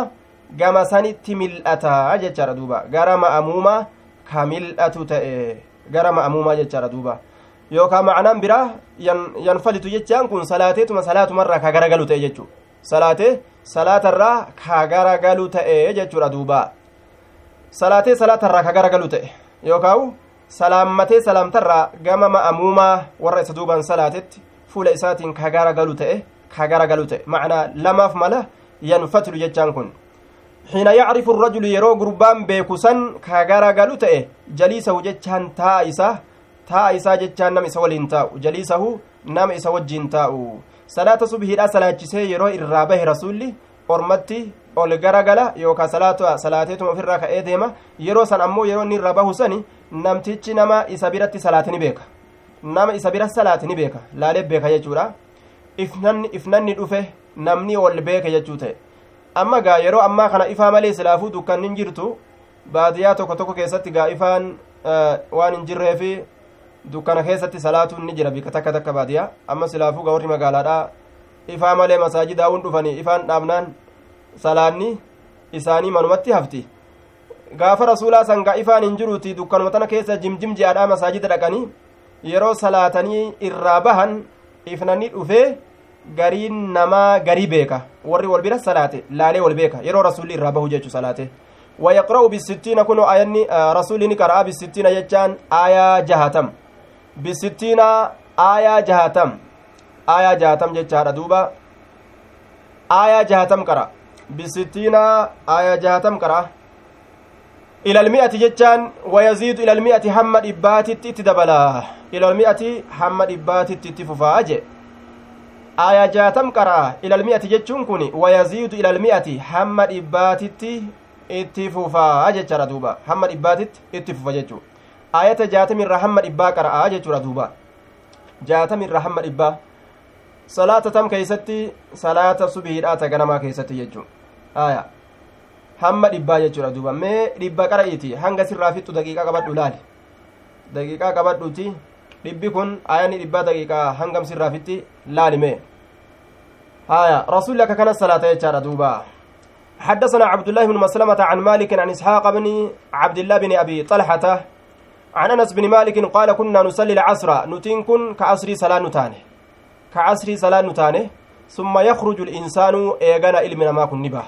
sanitti mil'ata jechaadha duuba gara ma'amuumaa ka mil'atu ta'e gara ma'amuumaa jechaadha duuba yookaan ma'anaan biraa yanfalitu jechaan kun salaateetuma salaatumarraa ka garagalu ta'e jechuu salaatee salaatarraa ka garagalu ta'e jechuudha duuba. Salaatee salaatarraa ka garagalu ta'e yookaan salaammatee salaamtarraa gama ma'amuumaa warra isa duubaan salaatetti fuula isaatiin ka garagalu ta'e ka garagalu ta'e. Ma'anaa lamaaf mala yanfatilu jechaan kun. Xiina yacrifu rajulu yeroo gurbaan beeku san ka ta'e jaliisahu jechaan taa isa taa isaa jechaan nama isa waliin taa'u. Jaliisahu nama isa wajjiin taa'u salaata subhiidha salaachisee yeroo irraa bahe rasulli ormatti ol garagala yookaan salaata salaateetuma ofirraa ka'ee deema. Yeroo san ammoo yeroo inni irraa bahu sani namtichi nama isa biratti salaatini beeka. Nama isa bira salaatini beeka. Laalee beeka jechuudha. Ifnanni dhufe namni ol beeke jechuu ta'e. Amma gaa yeroo ammaa kana ifaa malee silaafuu dukkanni hin jirtu baadiyyaa tokko tokko keessatti gaa ifaan waan hin jirreefi dukkana keessatti salaatuun ni jira bika takka takka baadiyyaa amma silaafuu gaa warri magaalaadhaa ifaa malee masaajida hawun dhufanii ifaan dhaabnaan salaanni isaanii manumatti hafti gaafa rasuulaa san gaa ifaan hin jiruuti dukkanuma tana keessa jimjim je'aadhaa masaajida dhaqanii yeroo salaatanii irraa bahan ifnanni dhufee gariin namaa garii beeka warri wal bira salaate laalee wal beeka yeroo rasuulli irraa bahu jechu salaate ويقرأ بالستين كنو آياني رسولي قرأ بالستين يجان آية جهتم بالستين آية جهتم آية جهتم جتشار دوبا آية جهتم قرأ بالستين آية جهتم قرأ إلى المئة جتشان ويزيد إلى المئة حمد إبات تتدبلا إلى المئة حمد إبات aayaa jaatam qaraa ilalmi'ati jechuun kun wayaziidu ilalmi'ati hamma dhibbaatitti itti fufaa jechaadha duuba hamma dhibbaatitti itti fufa jechuu aayata jaatamirra hamma dhibbaa qara'aa jechuudha duuba jaatamirra hamma dhibbaa salaata tam keeysatti salaata subiidhaa ta ganamaa keessatti jechuu aya hamma dhibbaa jechuudha duuba mee dhibba qara'iiti hanga sirraa fixxu daqiiqaa qabadhu laali daqiiqaa qabadhuti dhibbi kun ayani dhibbaa daqiiqaa hangam sirraa fixxi laalime هايا رسول لك كان الصلاة يجار دوبا حدثنا عبد الله بن مسلمة عن مالك عن إسحاق بن عبد الله بن أبي طلحة عن أنس بن مالك قال كنا نصلي العصر. نتين كن كعصري صلاة نتانه. كعصري صلاة نتانه. ثم يخرج الإنسان إيغانا إلمنا ما كن نبه.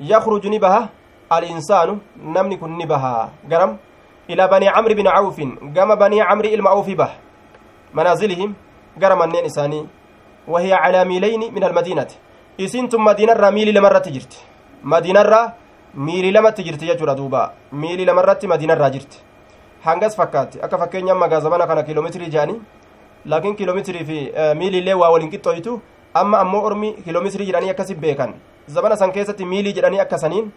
يخرج نبه الإنسان نمني كن نبه. قرم. إلى بني عمرو بن عوف. قام بني عمرو المعوف به. منازلهم. قرم النين إساني. وهي على ميلين من المدينة. إسنتم مدينة را ميلي لمرة جرت. مدينة ميلي لما تجرت يجورا دوبا. ميلي لمرة مدينة را جرت. Hangas fakkaatti akka fakkeenyaa magaazabana kana kiiloomeetirii jaanii laakiin kiiloomeetirii fi miilii illee waa waliin qixxooytu amma ammoo ormi kiiloomeetirii jedhanii akkasi beekan zabana san keessatti miilii jedhanii akkasaniin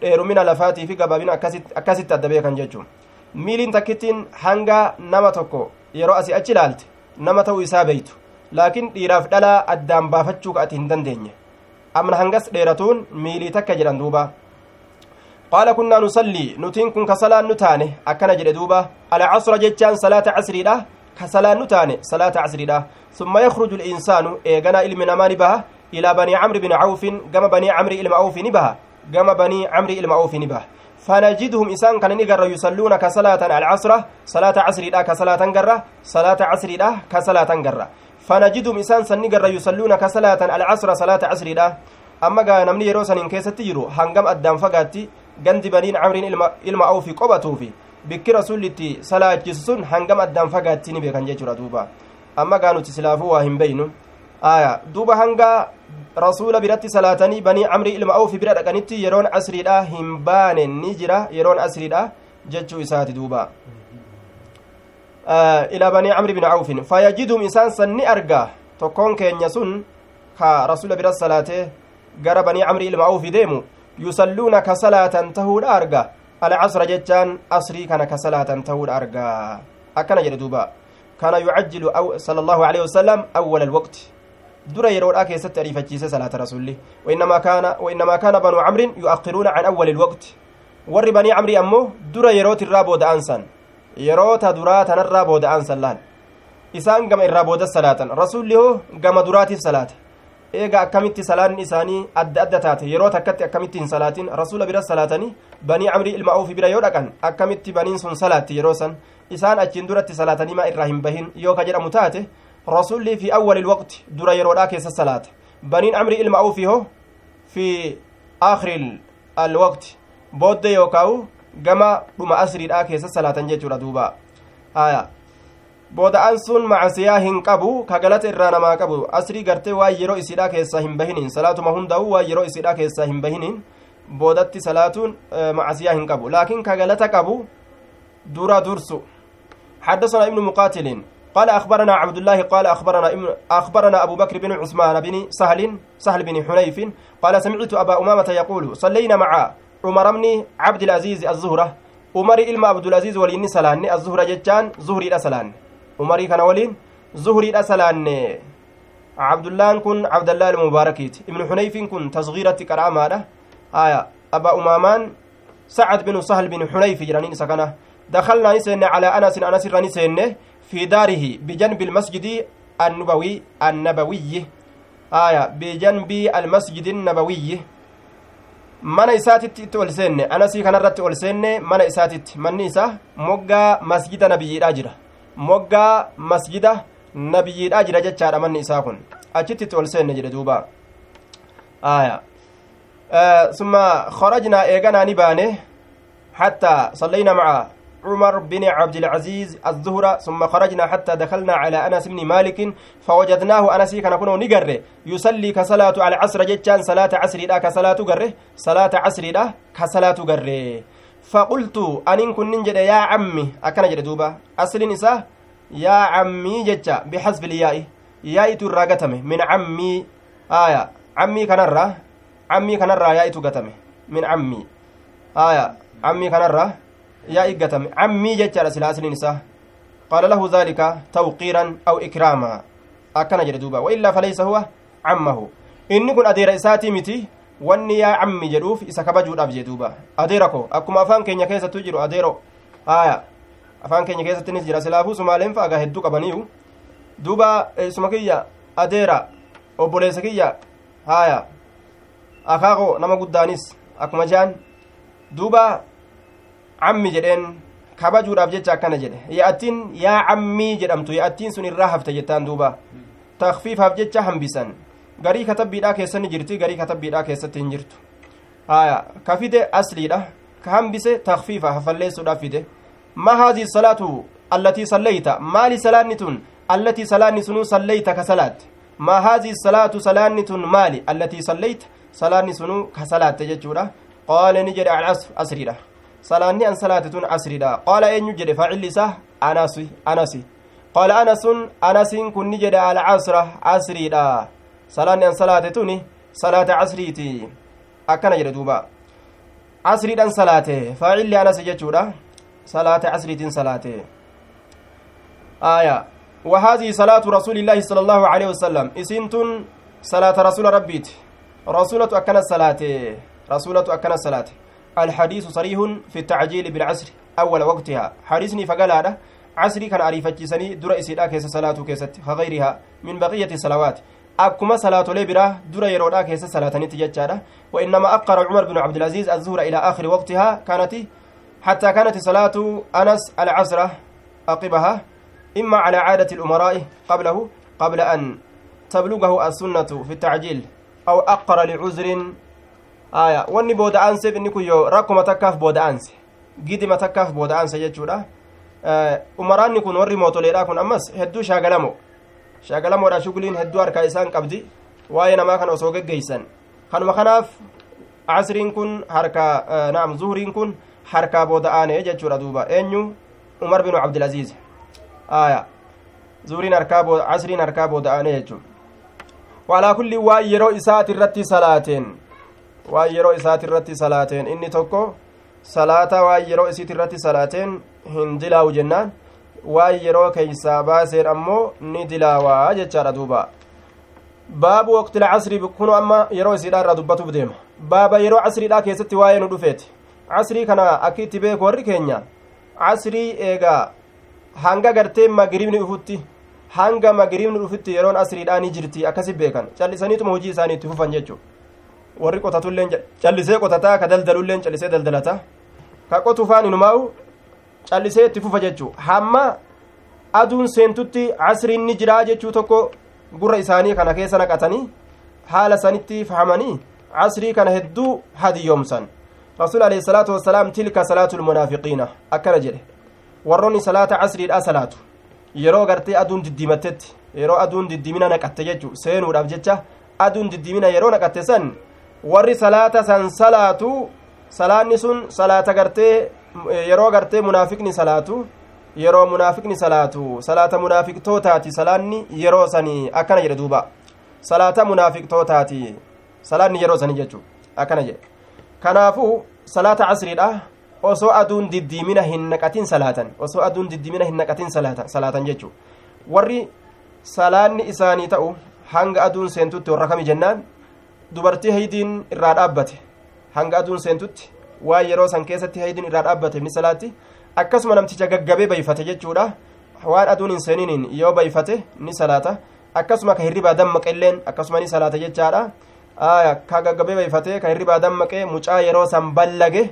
dheerumina lafaatii fi gabaabina akkasitti adda beekan jechuun miiliin takkittiin hanga nama tokko yeroo asii achi ilaalte nama ta'uu isaa beeytu laakiin dhiiraaf dhalaa addaan baafachuu ati hin dandeenye amna hangas dheeratuun miilii takka jedhan duuba qaala kunnaa nusallii nutiin kun ka salaan nu taane akkana jedhe duuba alcasra jechaan salaata casriidha ka salaan nu taane salaata casriidha summa yakruju linsaanu eeganaa ilmi namaa ni baha ilaa banii camri bin cawfin gama banii camri ilma awfi ni baha gama banii camri ilma awfi ni baha فنجدهم إسان كان نقر يصلون كصلاة العصر صلاة عصر لا كصلاة قرة صلاة عصر لا كصلاة قرة فنجدهم إسان سنقر يصلون كصلاة العصر صلاة عصر لا أما قال نمني يروسن إن كيست تجرو هنقم أدام فقاتي gandi baniin camriin ilma awfi qophatuufi bikki rasulitti salaachisusun hangam addaan fagaatti ni beekan jechuudha duuba amma gaa nuti silaafuu waa hin beynu aya duuba hanga rasuula biratti salaatanii banii camrii ilma awfi bira dhaqanitti yeroon asriidha hin baane ni jira yeroon asriidha jechuu isaati duuba ilaa banii camri bin awfin fayajidum isaan san ni arga tokkoon keenya sun ka rasuula bira salaatee gara banii camrii ilma awfi deemu tahuudha arga alcasra jechaan asrii kana ka salaatan tahuudha arga akkana jedhe duuba kana yucajjilu sala allahu aleyhi wasalam awwala alwaqti dura yeroodha keessatti ariifachiise salaata rasulli wainnamaa kaana wainnamaa kaana banuu camrin yu'akkiruuna can awwali ilwaqti warri banii camrii ammoo dura yerootirraa booda'an san yeroota duraa tanarraa booda'an san laal isaan gama irraa booda salaatan rasulli hoo gama duraatiif salaate eega akkamitti salaanni isaanii adda adda taate yeroo takkatti akkamitti hin salaatin rasula bira salaatanii banii camrii ilma awfi bira yoo dhaqan akkamitti baniin sun salaatti yeroo san isaan achiin duratti salaatanii maa irraa hin bahin yoo ka jedhamu taate rasulli fi awwali ilwaqti dura yeroodhaa keessa salaata baniin camrii ilma awfi hoo fi aakhiri alwaqti booddee yookaa'u gama dhuma asriidhaa keessa salaatan jechuudha duuba booda'aan sun macasiyaa hin qabu ka galata irraa namaa qabu asrii gartee waan yeroo isiidhaa keessaa hin bahiniin salaatuma hundaa'u waan yeroo isiidhaa keessaa hin bahiniin boodatti salaatuun macasiyaa hin qabu laakiin ka galata qabu dura dursu حدثنا ابن مقاتل قال أخبرنا عبد الله قال أخبرنا أخبرنا أبو بكر بن عثمان بن سهل سهل بن حنيف قال سمعت أبا أمامة يقول صلينا مع عمر بن عبد العزيز الزهرة عمر إلما عبد العزيز ولين سلان الزهرة جتان زهري الأسلان عمري كان ولين زهري الأسلان عبد الله كن عبد الله المباركيت ابن حنيف كن تصغيرة كرامة آية أبا أمامان سعد بن سهل بن حنيف جرانين سكنه دخلنا نسين على أنس أنس رنسين في داره بجنب المسجد النبوي النبوي آية بجنب المسجد النبوي mana isaatitti itti ol seenne anasii kanarratti ol seenne mana isaatitti. Manni isaa moggaa masjida nabiyyiidhaa jira. Moggaa masjida nabiyyiidhaa jira jechaadha manni isaa kun. Achitti itti ol seenne jedhe duuba. Aya summa kharajnaa eeganaa ni baane. حتى صلينا مع عمر بن عبد العزيز الظهر ثم خرجنا حتى دخلنا على أنس بن مالك فوجدناه أنس كان كنو نقره يصلي كصلاة على عصر جتان صلاة عصر لا كصلاة قره صلاة عصر لا كصلاة قره فقلت أن كن ننجد يا عمي أكن جد دوبا أصل نساء يا عمي جتا بحسب الياء ياء تراغتمه من عمي آية عمي كنرى عمي كنرى ياء تغتمه من عمي آية عمي كنرى yaa iggatame cammii jechaadha sila asliin isaa qaala lahu daalika tawqiiran aw ikraama akkana jedhe duuba waillaa falaysa huwa cammahu inni kun adeera isaatii miti wanni yaa cammi jedhuuf isa kabajuudhaaf jee duuba adeera ko akkuma afaan keenya keessattu jiru adeero aya afaan keenya keessattinis jira silaafuu sumaaleen faagaa hedduu qabaniiyu duuba isuma kiyya adeera obboleessa kiyya haya akaako nama guddaanis akkuma jean duuba cammi jedheen kabajuudhaaf jecha akkana jedhe yaa'attiin yaa cammii jedhamtu yaa'attiin sun irraa hafte jettaan duuba takfiifaaf jecha hambisan garii katabbiidhaa keessatti jirti garii katabbiidhaa keessatti hin jirtu haya ka fide asliidha ka hambise takfiifa hafalleessuudhaaf fide ma haadii salaatu allatii sallayta maali salaanni tun allatii salaanni sunuu sallayta ka salaatte ma haadii salaatu salaanni tun maali allatii sallayta salaanni sunuu ka salaatte jechuudha qaale ni jedhe asriidha salaanni an salaate tun asriidha qaala eenyu jedhe faacilli anasi anasi qaala anasun anasiin kun ni jedhe alcasra asriidha salaanni an salaate tuni salaata casriiti akkana jedhe duuba. Casriidhan salaate. Faacilli anasi jechuudha. Salaata casriitiin salaate. Aya وهذه صلاة رسول الله صلى الله عليه وسلم إسنتن صلاة رسول ربيت رسولة أكن الصلاة رسولة أكن الصلاة الحديث صريح في التعجيل بالعصر أول وقتها حديثني فقال هذا عصري كان عريفة سني در إسيدا كيس صلاة كيست غيرها من بقية الصلوات صلاة لبرة در يرودا كيس صلاة نتججارة وإنما أقر عمر بن عبد العزيز الزهر إلى آخر وقتها كانت حتى كانت صلاة أنس العصر أقبها إما على عادة الأمراء قبله قبل أن تبلغه السنة في التعجيل أو أقر لعذر aya wanni booda'aanseef inni kun yoo rakkuma takkaaf booda'aanse gidima takkaaf booda'aanse jechuudha. Umaraanni kun warri mootoleedha kun ammas hedduu shaagalamo shagalamoodha shuguliin hedduu harkaa isaan qabdi waa'ee namaa kana osoo geggeeysan kanuma kanaaf casriin kun harkaa naam zuhriin kun harkaa booda aanee jechuudha duuba eenyu umar binu cabdilaziiz aya zuhriin harkaa booda casriin harkaa booda aanee jechuudha walaa kulli waan yeroo isaati irratti salaateen waan yeroo isaati irratti salaateen inni tokko salaata waan yeroo isiiti irratti salaateen hin dilaawu jennaan waan yeroo keeysaa baaseen ammoo ni dilaawaa jechaadha duuba. Baabu waqtila casrii kunu amma yeroo isiidha irraa dubbatuuf deema. Baaba yeroo casriidha keessatti waa'ee nu dhufeeti. Casrii kana akki itti beeku warri keenya. Casrii eegaa hanga gartee magribni dhufutti hanga magribni dhufutti yeroon asriidhaa ni jirti akkasi beekan. Callisaniituma hojii isaanii itti fufan jechuu warri qotatulleen callisee qotataa ka daldalulleen callisee daldalata. Ka qotufaan inumaa'u callisee itti fufa jechuu hamma aduun seentutti casriin ni jiraa jechuu tokko gurra isaanii kana keessa naqatanii haala sanitti fahamanii casrii kana hedduu hadiyyoomsan rasuul alayhi salaatu wassalaam tilka salaatu lmunaafiqiina akkana jedhe warroonni salaata casriidha salaatu yeroo gartee aduun diddiimattetti yeroo aduun diddiimina naqatte jechu seenuudhaaf jecha aduun diddiimina yeroo naqatte san warri salaata san salaatu salaanni sun salaata gartee yeroo gartee munaafiqni salaatu yeroo munaafiqni salaatu salaata munaafiqtootaati salaanni yeroo sanii akkana jedhe duuba salaata munaafiqtootaati salaanni yeroo sanii jechu akkana jedhe kanaafuu salaata casriidha osoo aduun diddiimina hin naqatin salaatan osoo aduun diddiimina hin naqatin salaatan jechuu warri salaanni isaanii ta'u hanga aduun seentutti warra kami jennaan dubartii haydiin irraa dhaabbate hanga aduun seentutti waan yeroo san keessatti haydiin irraa dhaabbate ni salaatti akkasuma namticha gaggabee bayfate jechuudha waan aduun hin seeniiniin yoo bayfate ni salaata akkasuma ka hirribaa dammaqelleen akkasuma ni salaata jechaadha ka gaggabee bayfatee ka hirribaa dammaqee mucaa yeroo san ballage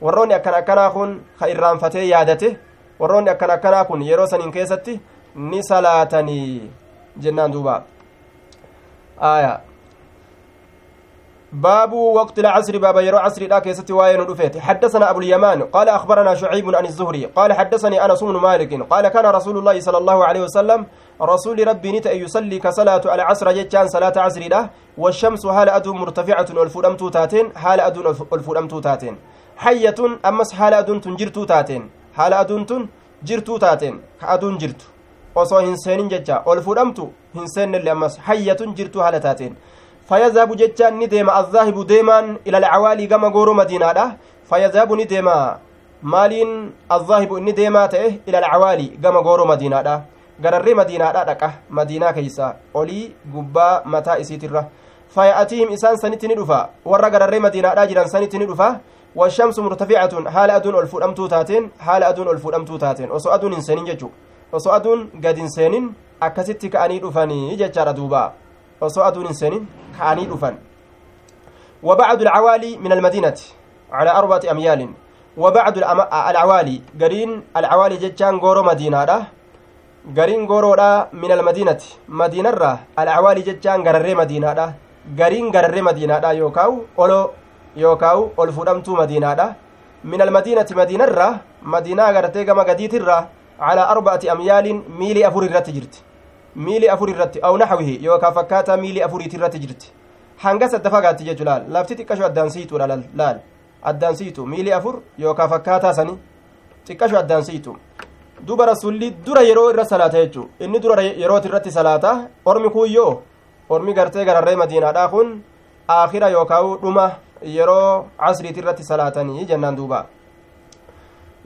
warroonni akkan akkanaa kun ka irraanfatee yaadate warroonni akkan akkanaa kun yeroo saniin keessatti ni salaatanii jennaan duuba aya باب وقت العصر باب يرو عصر لا كيستي واين دفيت حدثنا أبو اليمان قال أخبرنا شعيب عن الزهري قال حدثني أنس بن مالك قال كان رسول الله صلى الله عليه وسلم رسول ربي نتا يصلي كصلاة العصر جتان صلاة عصر لا والشمس حال أدو مرتفعة والفدمت تاتين حال أدو الفدمت تاتين حية أمس حال أدو تنجرتو تاتين حال أدو تنجرتو تاتين كادون جرتو osoo hin seenin jecha ol fudhamtu hin seennelle ammas hayyatun jirtu haala فيذهب جتان نديما الذاهب ديما إلى العوالي كما غورو مدينة فيذهب نديما مالين الذاهب نديما تأه إلى العوالي كما غورو مدينة غرري مدينة دقة مدينة كيسا أولي قبا متى إسيترة فيأتيهم إسان سنت ندفا ورى غرري مدينة جيران سنت ندفا. والشمس مرتفعة حال أدون ألفود أمتو تاتين حال أدون ألفود أمتو تاتين وسو أدون إنسانين ججو وسو أدون قد إنسانين أكست كأني دفاني ججار دوبا. Osoo aduun hin seenin ka'anii dhufan وبعد العوالي من المدينة على أربعة أميال. وبعد العوالي قرين العوالي جتشان غورو مدينة ده قرين غورو ده من المدينة. مدينة را العوالي جتشان غرري مدينة ده قرين غرري مدينة ده يوكاو أولو يوكاو ألفودمتو مدينة ده من المدينة مدينة را مدينة غرتي كما قديت را. على irratti aw naxwihi yookaa fakkaataa miili afuriiti irratti jirti hanga sadda fagaatti jechu laal lafti xiqqasho addaan siituudha laal addaan siitu miili afur yookaa fakkaataa sani xiqqasho addaan siitu duba rasulli dura yeroo irra salaata jechu inni dura yerooti irratti salaata ormi kuuyyoo ormi gartee gararree madiinaadhaa kun aakhira yookaa dhuma yeroo casriiti irratti salaatanii jennaan duuba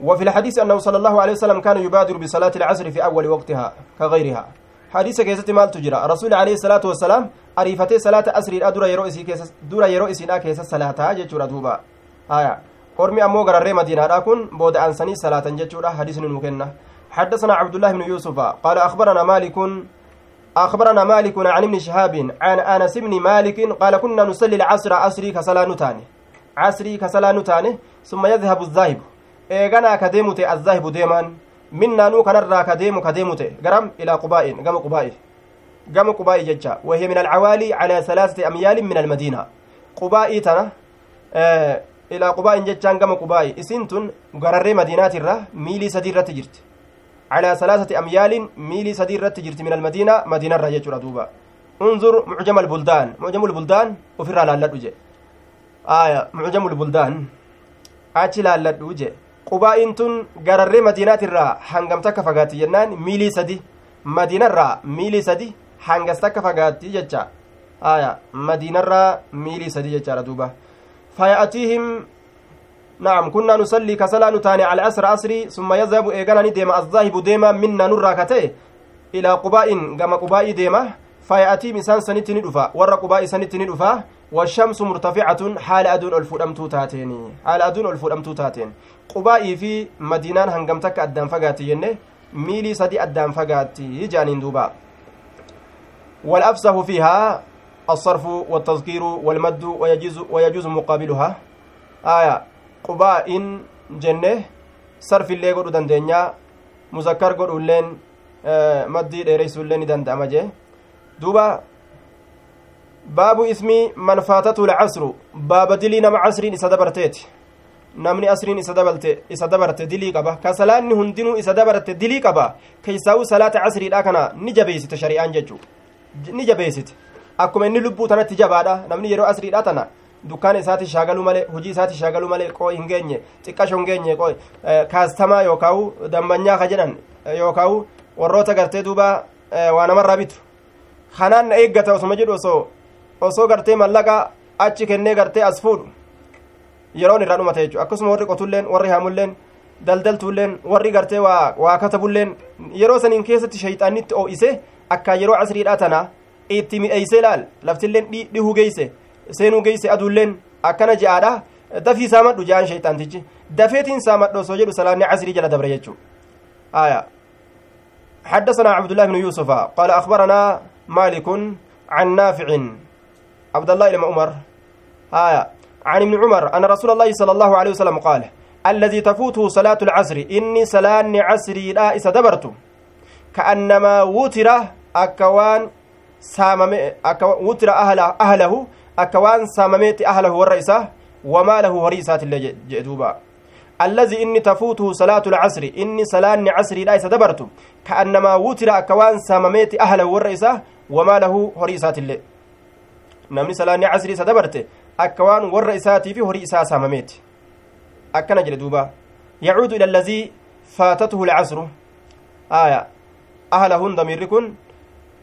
وفي الحديث أنه صلى الله عليه وسلم كان يبادر بصلاة العصر في أول وقتها كغيرها hadiisa keessatti maaltu jira rasuuli alayhi salaatu wassalaam ariifatee salaata asriidha dura yeroo isii keessa dura yeroo isiidha keessa salaataa jechuudha duuba haya ormi ammoo gararree madiinaadha kun booda aansanii salaatan jechuudha hadiisni nu kenna حدثنا عبد الله بن يوسف قال أخبرنا مالك أخبرنا مالك عن ابن شهاب عن أنس بن مالك قال كنا نصلي العصر عصري كصلاة نتاني عصري كصلاة نتاني ثم يذهب الذاهب إيغانا كديمت الذاهب ديمان minnaanuu kanarraa kadeemu kadeemu ta'e garam ilaa qubaa'in gama qubaa'i gama qubaa'i jecha wahiya min alcawaalii calaa salaasati amyaalin min almadiina qubaa'ii tana ilaa qubaa'in jechaan gama qubaa'i isiin tun gararree madiinaatirra miilii sadii irratti jirti calaa salaasati amyaalin miilii sadii irratti jirti min almadiina madiinarra jechuudha duuba unzur mucjama albuldaan mucjamu lbuldaan ufirraa laalladhu je aya mucjamu lbuldaan achi laalladhu je qubaa'iin tun gararree madiinaatirraa hangam takka fagaatti jennaan miilii sadi madiinarraa miilii sadi hangas takka fagaatti jecha aya madiinarraa miilii sadi jechaadha duuba faya'atiihim نعم كنا نصلي كسلا نتاني على أسر أسري ثم يذهب إيغانا ديما الذاهب ديما منا نرى كتئ إلى قباء كما قباء ديما فيأتي مسان سنتني دفا ور قباء سنتني دفا والشمس مرتفعة حال أدون الفؤمتو تاتين حال أدون الفؤمتو تاتين قباء في مدينان هنغمتك أدام فقاتي ينه ميلي سدي أدام فقاتي. جانين دوبا. والأفسه فيها الصرف والتذكير والمد ويجوز ويجوز مقابلها. آية. qubaa'in jenne sarfillee godhu dandeenya muzakkar godhuilleen maddii dheereysuillee ni danda'ama jee duuba baabu ismii man faatatu lcasru baaba dilii nama casriin isa dabarteeti namni asriin isa dabalte isa dabarte dilii qaba ka salaanni hundinuu isa dabarte dilii qaba keeysaa'u salaata casriidha kana ni jabeeysite shari'aan jechu ni jabeeysite akkuma inni lubbuu tanatti jabaadha namni yeroo asriidha tana dukkaana isaati shaagaluu malee hojii isaati shaagaluu malee qoo hin geenye xiqqasho hin geenye kaastamaa yookaawu dambanyaa ka jedhan yookaawu warroota gartee duuba waa namarraa bitu kanaan na eeggata osuma jedhu osoo osoo gartee mallaqa achi kennee gartee as fuudhu yeroon irraa dhumate jechuudha akkasuma warri qotulleen warri haamulleen daldaltuulleen warri gartee waa waa katabulleen yeroo saniin keessatti shayxaannitti oo'ise akka yeroo casriidhaa tana itti mi'eeysee laal laftilleen dhihuu geeyse seenuu geeyse aduulleen akkana je'aadha dafii saamadhu je'an shayxaantichi dafeetiin saamadhu osoo jedhu salaanni casrii jala dabre jechuu aya حدثنا عبد الله بن يوسف قال أخبرنا مالك عن نافع عبد الله بن عمر. آية عن ابن عمر أن رسول الله صلى الله عليه وسلم قال الذي تفوته صلاة العصر إني صلاة عصري لا إسدبرت كأنما وتر أكوان سامم أكو وتر أهله, أهله أكوان سامميت أهله والرئيسة وما له هريسات اللي جدوبا. الذي إني تفوته صلاة العصر إني صلاة عصري لا إسدبرت كأنما وتر أكوان سامميت أهله والرئيسة وما له هريسات اللي namni salaanni casrii isa dabarte akka waan warra isaatii fi horii isaa saamameeti akkana jedhe duuba yacuudu ila allazii faatatuhu lcasru aya ahlahun damiirri kun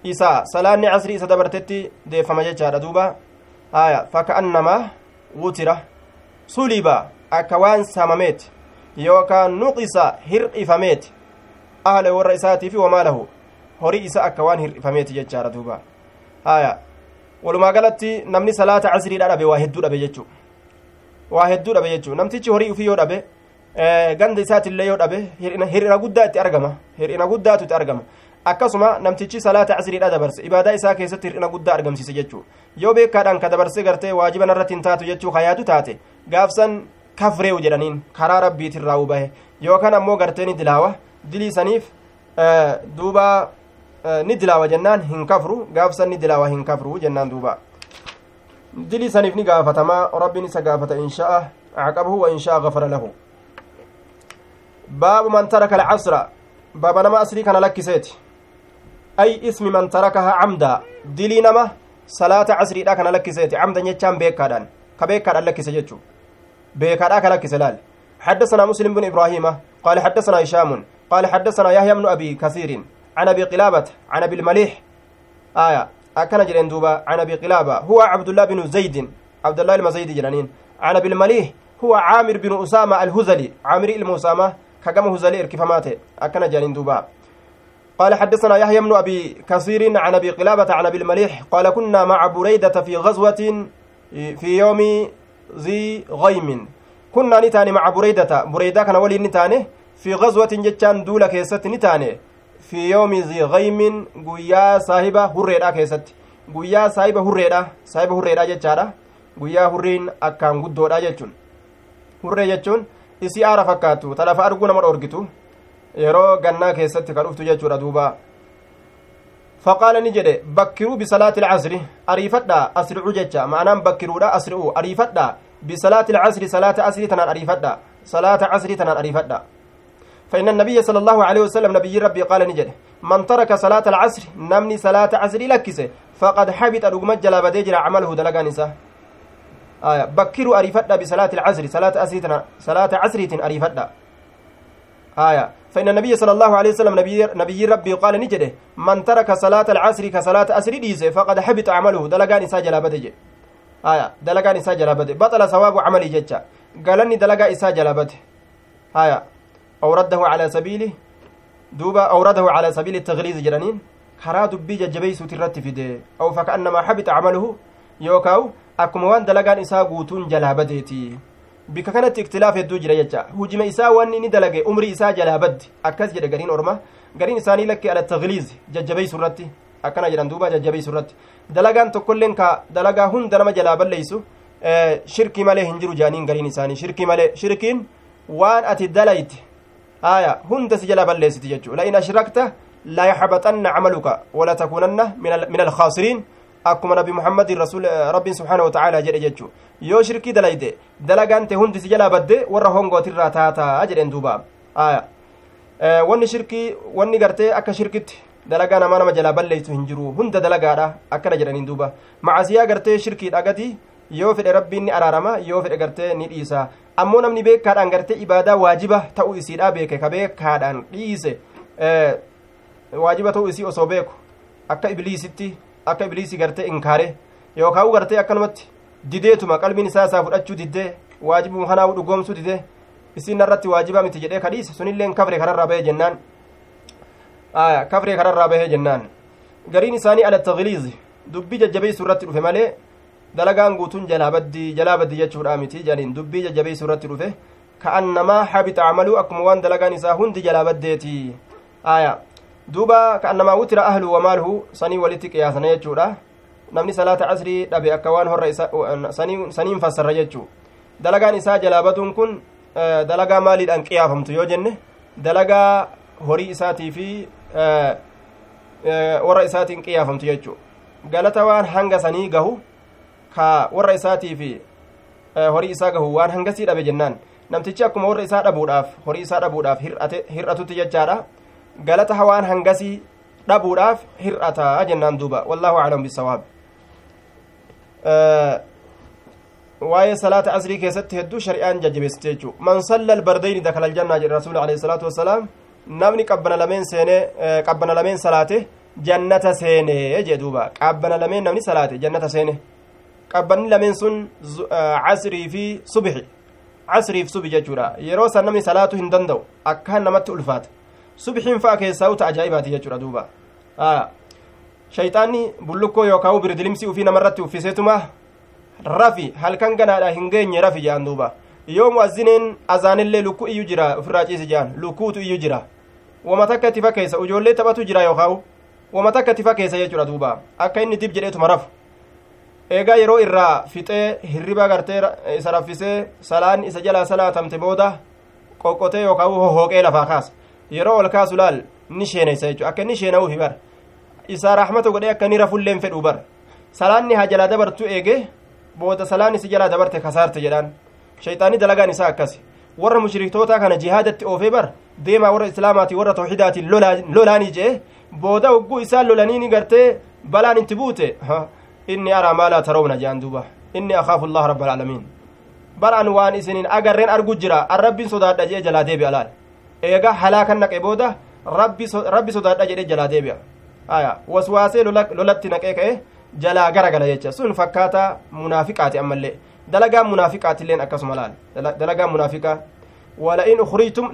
isa salaanni casrii isa dabartetti deeffama jechaadha duuba aya faka'annamaa wutira suliba akka waan saamameeti yookaan nuqisa hir'ifameeti ahla warra isaatii fi wamaalahu horii isa akka waan hir'ifameeti jechaadha duuba aya walumaa galatti namni salaata casriidha dhabe waa hedduu dhabe jechuu. Waa hedduu dhabe jechuu. Namtichi horii ufii yoo dhabe ganda isaatillee yoo dhabe hir'ina guddaa itti argama. Hir'ina guddaatu itti argama. Akkasuma namtichi salaata casriidha dabarse ibaadaa isaa keessatti hir'ina guddaa argamsiise jechuu. Yoo beekaadhaan ka dabarse gartee waajiba narratti hin taatu jechuu kayaatu taate gaafsan kafreewu jedhaniin karaa rabbiitirraa ubahe yookaan ammoo gartee ni dilaawa. Dilii saniif duuba ni dilaawa jennaan hin kafru gaafsan ni dilaawa hin kafru jennaan duuba dilii saniif ni gaafatamaa rabbiin isa gaafata in sha'a caqabahu wa in sha'a gafara lahu baabu man taraka alcasra baaba nama asrii kana lakkiseeti ay ismi man tarakaha camda dilii nama salaata casriidha kana lakkiseeti camdan jechaan beekaadhaan ka beekaadhaan lakkise jechuu beekaadhaa ka lakkise laal حدثنا مسلم بن إبراهيم قال حدثنا هشام قال حدثنا يحيى بن أبي كثير عن أبي قلابة عن أبي المليح. آية. أكن جرين دوبا عن أبي قلابة. هو عبد الله بن زيد. عبد الله المزيد جرانين عن أبي المليح. هو عامر بن أسامة الهزلي. عامر المسامة كجم هزلي كفماته أكن جرين دوبا. قال حدثنا يحيى بن أبي كثير عن أبي قلابة عن أبي المليح. قال كنا مع بريدة في غزوة في يوم ذي غيم. كنا نتاني مع بريدة. بريدة كان ولي نتاني. في غزوة جتان دولة كيست نتاني. Fi yoomi zigaymin guyyaa saahiba hurreedha keessatti guyyaa saahiba hurreedha saahiba hurreedha jechaadha guyyaa hurriin akkaan guddoodha jechuun hurree jechuun isii aara fakkaattu ta lafa arguu nama dhorgitu yeroo gannaa keessatti ka dhuftu jechuudha duuba faqaala ni jedhe bakkiruu bisalaati ilcasri ariifadha asri'u jecha ma'anaan bakkiruudha asri'u ariifadha bisalaati ilcasri salaata asrii tanaan ariifadha salaata casrii tanaan ariifadha فإن النبي صلى الله عليه وسلم نبي ربي قال نجد من ترك صلاة العصر نمني صلاة عصر لكسه فقد حبط رقم جلاب ديجر عمله دلقا نساء آية بكروا أريفتا بصلاة العصر صلاة أسريتنا صلاة عصريت أريفتا آية فإن النبي صلى الله عليه وسلم نبي, نبي ربي قال نجده من ترك صلاة العصر كصلاة أسر ديزه فقد حبط عمله دلقا نساء جلاب ديجر آية دلقا نساء جلاب بطل ثواب عملي ججا قالني دلقا إساء جلابته آية أورده على سبيله دوبا أورده على سبيل التغليظ جرانين karaa dubbii jajjabeeysuuti irratti fide aw faka'annamaa habita camaluhu yookaawu akkuma waan dalagaan isaa guutuun jalaa badeeti bika kanatti iktilaaf hedduu jira jecha hujima isaa wanni inni dalage umrii isaa jalaa baddi akkas jedhe gariin orma gariin isaanii lakke ala tagliiz jajjabeeysu irratti akkana jedhan duuba jajjabeeysu irratti dalagaan tokkolleen ka dalagaa hunda nama jalaa balleeysu shirkii malee hin jiru jaaniin gariin isaanii shirkii malee shirkiin waan ati dalayte haya hunda si jalaa balleessiti jechuu la in ashrakta عملك ولا تكونن من من الخاسرين akkuma nabi muhammadin rasul rabbiin subxaana watacaala jedhe jechu yoo shirkii dalayde dalagaante hundi si jalaa badde warra hongootirraa taataa jedhen duuba aya wanni shirkii wanni gartee akka shirkitti dalagaa namaa nama jalaa balleeysu hin jiru hunda dalagaadha akkana jedhaniin duuba macasiyaa gartee shirkii dhagati yoo fedhe rabbiin ni araarama yoo fedhe gartee ni dhiisa ammoo namni beekaadhaan gartee ibaadaa waajiba ta'uu isiidha beeke ka beekaadhaan dhiise waajiba ta'uu isii osoo beeku akka ibliisitti akka ibliisii gartee inkaare yookaan gartee akkanumatti dideetuma qalbiin isaa isaa fudhachuu diddee waajibuma kanaa dhugoomsuu didee isiin irratti waajibaa miti jedhee kadhiise sunilleen kafre kanarraa bahee jennaan kafre kanarraa bahee jennaan gariin isaanii ala tagliizi dubbii jajjabeessuu irratti dhufe malee dalagaan guutuun jalaa baddi jalaa baddi jechuudha miti jedhaniin dubbii jajjabeessuu irratti dhufe ka'annamaa habita camaluu akkuma waan dalagaan isaa hundi jalaa baddeeti aayaa duuba ka'annamaa wutira ahlu wamaaluhu sanii walitti qiyaasana jechuudha namni salaata casrii dhabe akka waan horra saniin fassarra jechuu dalagaan isaa jalaa baduun kun dalagaa maaliidhaan qiyaafamtu yoo jenne dalagaa horii isaatii fi warra isaatiin qiyaafamtu jechuu galata waan hanga sanii gahu ka warra isaatii fi horii isaa gahu waan hangasii dhabe jennaan namtichi akkuma warra isaa dhabuudhaaf horii isaa dhabuudhaaf hir'atutti jechaadha galata hawaan hangasii dhabuudhaaf hir'ataa jennaan duuba wallaahu aclam bisawaab waa'ee salaata asrii keessatti hedduu shari'aan jajjabeessite jechuu man salla albardayni dakala aljannaa jedhe rasuuli alayhi salaatu wassalaam namni qabbana lameen seene qabbana lameen salaate jannata seene jee duuba qabbana lameen namni salaate jannata seene qabbanni lameen sun casrii fi subixi casriif subi jechuudha yeroo san namni salaatu hin danda'u akkaan namatti ulfaata subxiin fa'a keessaa uta ajaa'ibaati jechuudha duuba shayxaanni bullukkoo yookaan birdilimsii ufii namarratti uffiseetuma rafi halkan ganaadha hin geenye rafi jedhan duuba yoo mu'azzineen azaanillee lukkuu iyyuu jira ofirraa ciisi jedhan lukkuutu iyyuu jira wama takka itti fakkeessa ijoollee taphatu jira yookaan wama takka itti fakkeessa jechuudha duuba akka inni dib jedheetuma rafu eegaa yeroo irraa fixee hirriba gartee isa raffisee salaan isa jalaa salaatamte booda qoqqotee yookaan hohooqee lafaa kaasa yeroo ol kaasu laal ni sheeneysa jechuudha akka inni sheena'uufi bar isaa raaxmata godhee akka inni rafulleen fedhu bar salaanni haa jalaa dabartu eege booda salaan isi jalaa dabarte kasaarte jedhaan shayxaanii dalagaan isaa akkasi warra mushriktootaa kana jihaadatti oofee bar deemaa warra islaamaatii warra tawxidaatiin lolaanii jee booda hogguu isaan lolaniini gartee balaan itti buute inni araa maa laa tarawna jedhan duuba inni akaafu allaha rabba alaalamiin baraan waan isiniin agarreen argu jira an rabbiin sodaadha jee jalaa deebi'a laal eega halaakan naqe booda rabbi sodaadha jedhe jalaa deebi'a aya waswaasee lolatti naqee ka'e jalaa gara gala jecha sun fakkaata munaafiqaati ammallee dalagaan munaafiqaatilleen akkasuma laal dalagaan munaafiqaa ولئن أخرجتم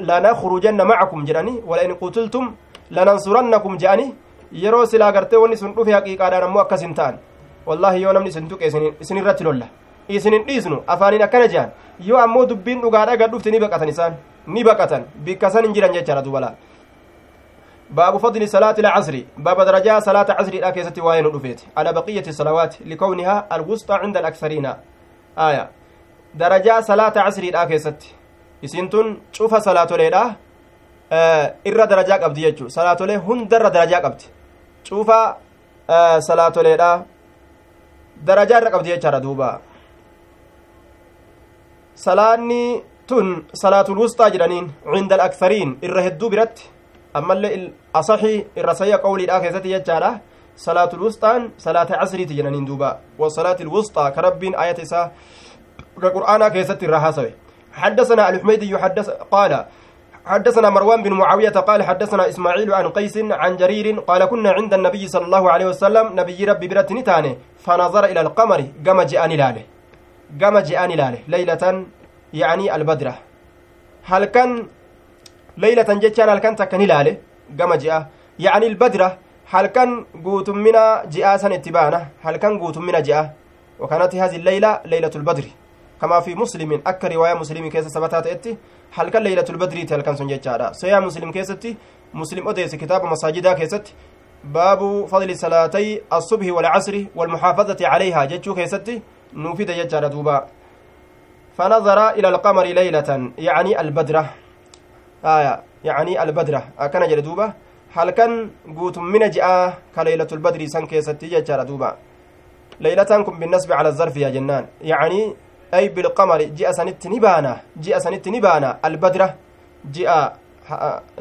لنخرجن معكم جراني ولئن قتلتم لننصرنكم جاني yeroo silaa gartee wanni sun dhufe haqiiqaadhaan ammoo akkas hin ta'an wallaahi yoo namni isin tuqe isin irratti lolla isin hin dhiisnu afaaniin akkana jehan yoo ammoo dubbiin dhugaadha gad dhufte ni baqatan isaan ni baqatan bikka san hin jiran jechaadha dubalaa باب فضل صلاة العصر باب درجة صلاة عصر لا كيست وين رفيت على بقية الصلوات لكونها الوسطى عند الأكثرين آية درجة صلاة عصر لا كيست إسنتون شوف صلاة ليلة آه إر درجة قبدي يجو صلاة ليلة آه صلاة ليلة درجة قبدي يجو دوبا salaanni tun salaatul wusxaa jedhaniin cinda alaksariin irra hedduu biratti ammallee asaxii irra sayya qawliidhaa keessatti jechaadha salaatul wusxaan salaata casriiti jedhaniin duuba wasalaati ilwusxaa ka rabbiin ayata isaa ka qur'aanaa keessatti irra haasawe حدثنا الحميدي حدث قال حدثنا مروان بن معاوية قال حدثنا إسماعيل عن قيس عن جرير قال كنا عند النبي صلى الله عليه وسلم نبي ربي برت نتاني فنظر إلى القمر قام جاءني لاله. قام جاءني لاله ليلة يعني البدرة. هل كان ليلة جتان هل كان تكني لاله؟ قام جاء يعني البدرة هل كان قوت من جاء سن اتبانا هل كان قوت من جاء وكانت هذه الليلة ليلة البدر. كما في مسلم أكا رواية مسلم كيس سبتات إتي هل كان ليلة البدر هل كان سنجتشارا سيا مسلم كيستي مسلم أديس كتاب مساجدا كيست باب فضل صلاتي الصبح والعصر والمحافظة عليها. جتشو كيستي نوفد جتشارا دوبا. فنظر إلى القمر ليلة يعني البدرة آية يعني البدرة أكن جل دوبا. هل كان قوت من جاء كليلة البدر سن كيستي دوبا. ليلة كن بالنسبة على الظرف يا جنان. يعني أي بالقمر جاء سنت نبانا جاء سنت نبانا البدرة جاء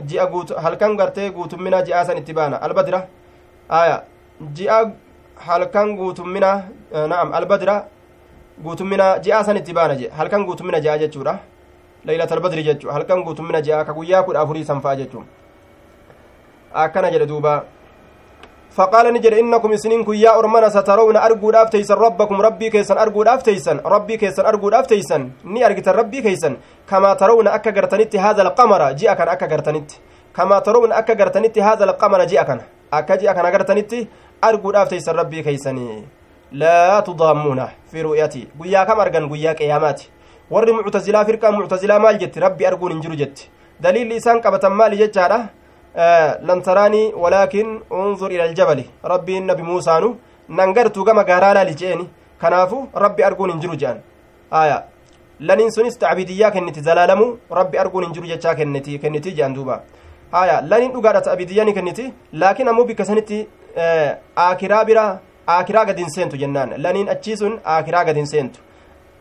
جاء قوت هل كان قرتي قوت منا جاء سنت بانا البدرة آية جاء هل كان قوت منا آه نعم البدرة قوت منا جاء سنت بانا جاء هل كان قوت منا جاء جتشورة ليلة البدر جتشو هل كان قوت منا جاء كقويا كل أفري سنفا جتشو. أكنا جل دوبا. فقال نجر إنكم سنينكم يا أرمنا سترون أرجو أفتيسن ربكم ربي كيسن أرجو أفتيسن ربي كيسن أرجو أفتيسن ني أرجت ربي كيسن. كما ترون أكا قرتنت هذا القمر جاء كان أكا قرتنت كما ترون أكا قرتنت هذا القمر جاء كان أكا جاء كان قرتنت أرجو أفتيسن ربي كيسني لا تضامون في رؤيتي. قيا كم أرجن قيا قياماتي. warri muctazilaa firqaa muctazilaa maal jetti rabbi arguun hin jiru jetti daliilli isaan qabatan maali لن تراني ولكن انظر إلى الجبل. ربي النبي موسى نو ننقرت كما قارالا لجيني. كنافو ربي أرقون انجرو جان. آية. لن سنس تعبيدية كنتي زلالمو ربي أرقون انجرو جتشا كنتي كنتي جان دوبا. آية. لن نقارة تعبيدية كنتي لكن أمو بكسنتي آكرا برا آكرا قد انسينتو جنان. لن أتشيسون آكرا قد انسينتو